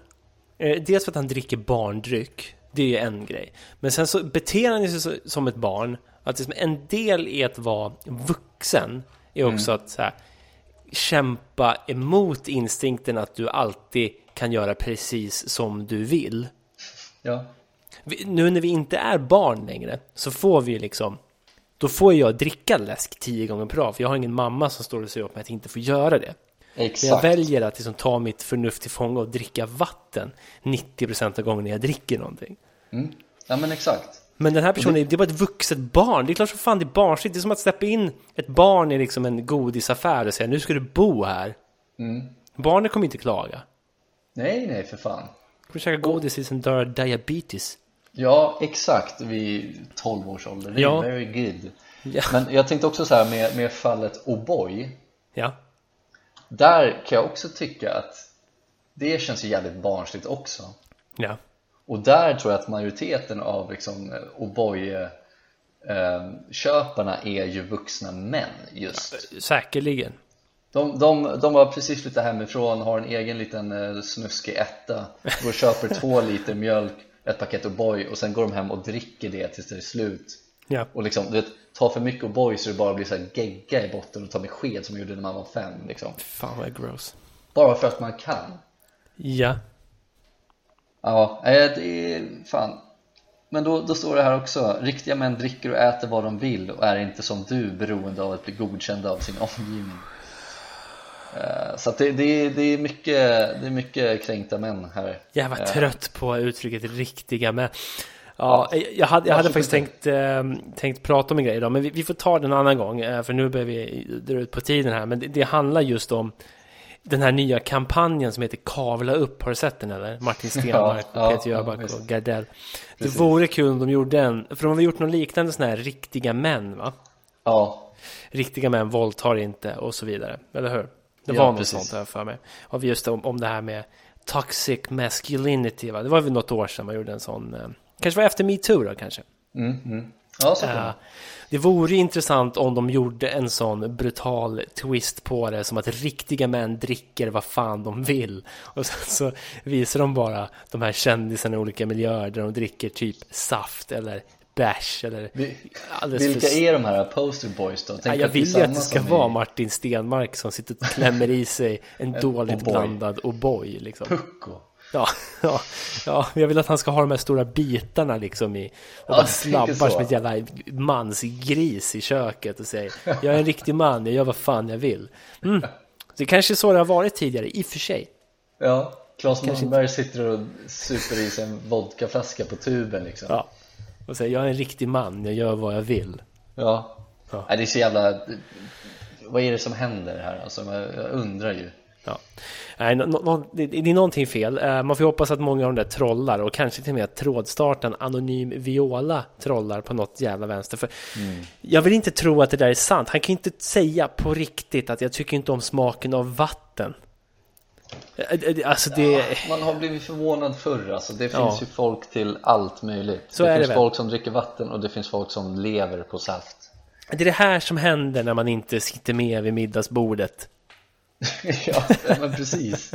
Speaker 1: Eh, dels för att han dricker barndryck. Det är ju en grej. Men sen så beter han sig så- som ett barn. Att liksom en del i att vara vuxen är också att så här, kämpa emot instinkten att du alltid kan göra precis som du vill.
Speaker 2: Ja,
Speaker 1: Vi- Nu när vi inte är barn längre så får vi liksom Då får jag dricka läsk tio gånger per dag för jag har ingen mamma som står och säger åt mig att jag inte får göra det. Men jag
Speaker 2: exakt
Speaker 1: väljer att liksom ta mitt förnuft till fånga och dricka vatten 90% av gångerna jag dricker någonting.
Speaker 2: mm. Ja men exakt
Speaker 1: Men den här personen, är- det är bara ett vuxet barn. Det är klart som fan det är barnsligt. Det är som att släppa in ett barn i liksom en godisaffär och säga nu ska du bo här.
Speaker 2: mm.
Speaker 1: Barnet kommer inte klaga.
Speaker 2: Nej nej för fan
Speaker 1: Kommer käka godis tills den dör diabetes.
Speaker 2: Ja exakt vid 12 års ålder, det är
Speaker 1: Ja.
Speaker 2: very good
Speaker 1: Ja.
Speaker 2: Men jag tänkte också så här med, med fallet O'boy
Speaker 1: Ja.
Speaker 2: Där kan jag också tycka att det känns ju jävligt barnsligt också
Speaker 1: Ja.
Speaker 2: Och där tror jag att majoriteten av liksom O'boy eh, köparna är ju vuxna män just
Speaker 1: Säkerligen.
Speaker 2: de, de, de var precis flyttat hemifrån, har en egen liten eh, snuskig etta Går och köper två liter mjölk, ett paket O'boy och sen går de hem och dricker det tills det är slut
Speaker 1: Ja.
Speaker 2: Och liksom, du vet, ta för mycket O'boy så det bara blir så här gegga i botten och ta med sked som man gjorde när man var fem liksom
Speaker 1: Fan vad gross.
Speaker 2: Bara för att man kan
Speaker 1: Ja.
Speaker 2: Ja, eh, det är fan Men då, då står det här också Riktiga män dricker och äter vad de vill och är inte som du beroende av att bli godkända av sin omgivning Så att det, det, det, är mycket, det är mycket kränkta män här
Speaker 1: Jag var
Speaker 2: Eh,
Speaker 1: trött på uttrycket riktiga men Ja, jag hade, jag hade faktiskt tänkt, eh, tänkt prata om en grej idag, men vi, vi får ta den en annan gång, eh, för nu börjar vi dra ut på tiden här. Men det, det handlar just om den här nya kampanjen som heter Kavla upp, har du sett den eller? Martin Stenmark
Speaker 2: Ja,
Speaker 1: Peter
Speaker 2: ja,
Speaker 1: Jöback och Gardell. Det
Speaker 2: Precis.
Speaker 1: vore kul om de gjorde en, för de har gjort något liknande sån här riktiga män va?
Speaker 2: Ja,
Speaker 1: Riktiga män våldtar inte och så vidare, eller hur? Det
Speaker 2: Ja,
Speaker 1: var något
Speaker 2: precis.
Speaker 1: sånt här för mig. Och just om, om det här med toxic masculinity va? Det var väl något år sedan man gjorde en sån, eh, kanske var efter metoo då kanske?
Speaker 2: mm, mm. ja så
Speaker 1: Eh,
Speaker 2: det.
Speaker 1: det vore intressant om de gjorde en sån brutal twist på det som att riktiga män dricker vad fan de vill och sen så visar de bara de här kändisarna i olika miljöer där de dricker typ saft eller bärs eller
Speaker 2: Vi- Vilka
Speaker 1: för...
Speaker 2: är de här poster boys då?
Speaker 1: Ja, jag
Speaker 2: är
Speaker 1: vill ju att det ska vara
Speaker 2: i
Speaker 1: Martin Stenmark som sitter och klämmer i sig en dåligt
Speaker 2: O'boy.
Speaker 1: blandad O'boy liksom.
Speaker 2: Pucko
Speaker 1: Ja, ja, ja, jag vill att han ska ha de här stora bitarna liksom i och
Speaker 2: Ja,
Speaker 1: bara
Speaker 2: tänker så.
Speaker 1: som ett jävla mansgris i köket och säger Jag är en riktig man, jag gör vad fan jag vill. Mm. Det är kanske är så det har varit tidigare, i och för sig.
Speaker 2: Ja, Claes Malmberg sitter och super i sig en vodkaflaska på tuben liksom
Speaker 1: Ja. Och säger jag är en riktig man, jag gör vad jag vill.
Speaker 2: Ja,
Speaker 1: Ja.
Speaker 2: Nej, det är så jävla Vad är det som händer här? Alltså, jag undrar ju
Speaker 1: Ja. Nej, det, det är någonting fel. Eh, Man får hoppas att många av de där trollar och kanske till och med trådstarten Anonym Viola trollar på något jävla vänster. För Jag vill inte tro att det där är sant. Han kan inte säga på riktigt att jag tycker inte om smaken av vatten. Eh, eh, Alltså det...
Speaker 2: Man har blivit förvånad förr alltså. Det
Speaker 1: Ja.
Speaker 2: finns ju folk till allt möjligt
Speaker 1: Så
Speaker 2: Det
Speaker 1: är det
Speaker 2: finns
Speaker 1: väl.
Speaker 2: folk som dricker vatten och det finns folk som lever på saft
Speaker 1: Det är det här som händer när man inte sitter med vid middagsbordet.
Speaker 2: Ja, men precis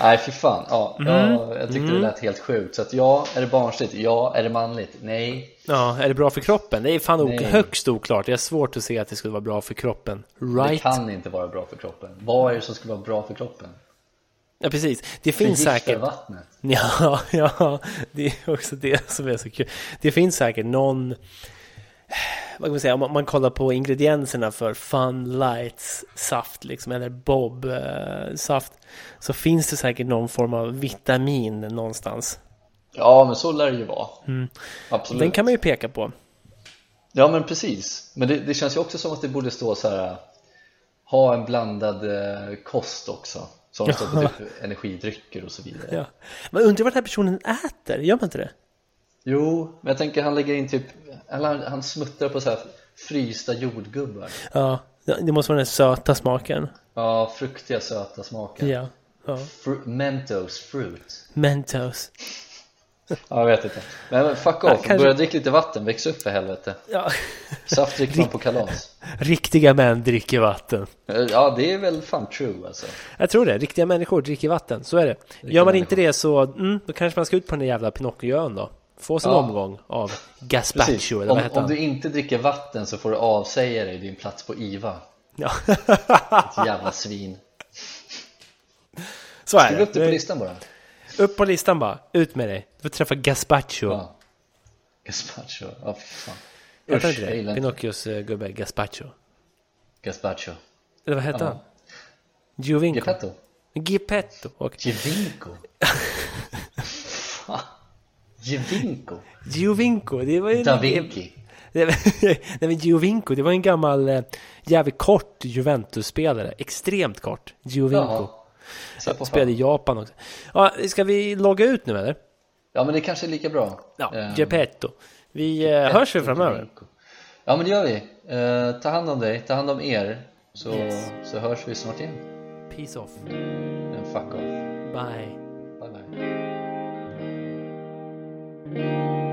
Speaker 2: Nej fy fan, ja,
Speaker 1: Mm.
Speaker 2: ja jag tyckte det lät helt sjukt Så att ja, är det barnsligt? Ja, är det manligt? Nej
Speaker 1: Ja, är det bra för kroppen? Det är fan ok- högst oklart. Jag har svårt att se att det skulle vara bra för kroppen.
Speaker 2: Det
Speaker 1: Right?
Speaker 2: kan inte vara bra för kroppen Vad är det som ska vara bra för kroppen?
Speaker 1: Ja, precis. Det finns säkert...
Speaker 2: vattnet
Speaker 1: Ja, ja, det är också det som är så kul. Det finns säkert någon, vad kan man säga, om man- kollar på ingredienserna för Fun Lights saft liksom, eller Bob eh, saft, så finns det säkert någon form av vitamin någonstans.
Speaker 2: Ja, men så lär det ju vara Absolut
Speaker 1: Mm. Den kan man ju peka på.
Speaker 2: Ja men precis, men det, det känns ju också som att det borde stå så här Ha en blandad eh, kost också Som står på typ energidrycker och så vidare
Speaker 1: Ja. Man undrar vad den här personen äter, gör man inte det?
Speaker 2: Jo, men jag tänker han lägger in typ han, han smuttar på så här frysta jordgubbar
Speaker 1: Ja, det måste vara den söta smaken.
Speaker 2: Ja, fruktiga söta smaker
Speaker 1: Ja, ja.
Speaker 2: Fru- Mentos fruit
Speaker 1: Mentos.
Speaker 2: Ja, jag vet inte Men fuck
Speaker 1: Ja,
Speaker 2: off,
Speaker 1: kanske-
Speaker 2: börja dricka lite vatten, väx upp för helvete
Speaker 1: Ja.
Speaker 2: Saft dricker man på kalas
Speaker 1: Riktiga män dricker vatten.
Speaker 2: Ja, det är väl fan true alltså
Speaker 1: Jag tror det, riktiga människor dricker vatten, så är det. Gör man inte
Speaker 2: människor.
Speaker 1: det så, mm, då kanske man ska ut på den där jävla Pinocchioön då. Få sin
Speaker 2: Ja.
Speaker 1: omgång av Gazpacho,
Speaker 2: Precis,
Speaker 1: eller
Speaker 2: om,
Speaker 1: vad heter
Speaker 2: om du inte dricker vatten så får du avsäga dig din plats på IVA
Speaker 1: Ja.
Speaker 2: Ett jävla svin
Speaker 1: så är
Speaker 2: Skriv upp det på
Speaker 1: det.
Speaker 2: listan bara
Speaker 1: Upp på listan bara, ut med dig. Du får träffa Gazpacho.
Speaker 2: Ja Gazpacho, ja fy fan Usch,
Speaker 1: inte det? Pinocchios eh, gubbe Gazpacho.
Speaker 2: Gazpacho
Speaker 1: Eller vad hette han? Giovinco.
Speaker 2: Geppetto
Speaker 1: Geppetto. Och
Speaker 2: Fan. Gevinko
Speaker 1: Giovinco, det var ju...
Speaker 2: Da Vinci
Speaker 1: Nej men Giovinco, det var en gammal eh, jävligt kort Juventus-spelare. Extremt kort. Giovinco. Spelade i. Japan också. Ja, ska vi logga ut nu eller?
Speaker 2: Ja men det kanske är lika bra.
Speaker 1: Ja,
Speaker 2: ehm, eh,
Speaker 1: Geppetto. Vi Geppetto hörs ju framöver.
Speaker 2: Ja men det gör vi. Eh, Ta hand om dig, ta hand om er Så,
Speaker 1: yes.
Speaker 2: så hörs vi snart igen.
Speaker 1: Peace off.
Speaker 2: And fuck off.
Speaker 1: Bye.
Speaker 2: Bye bye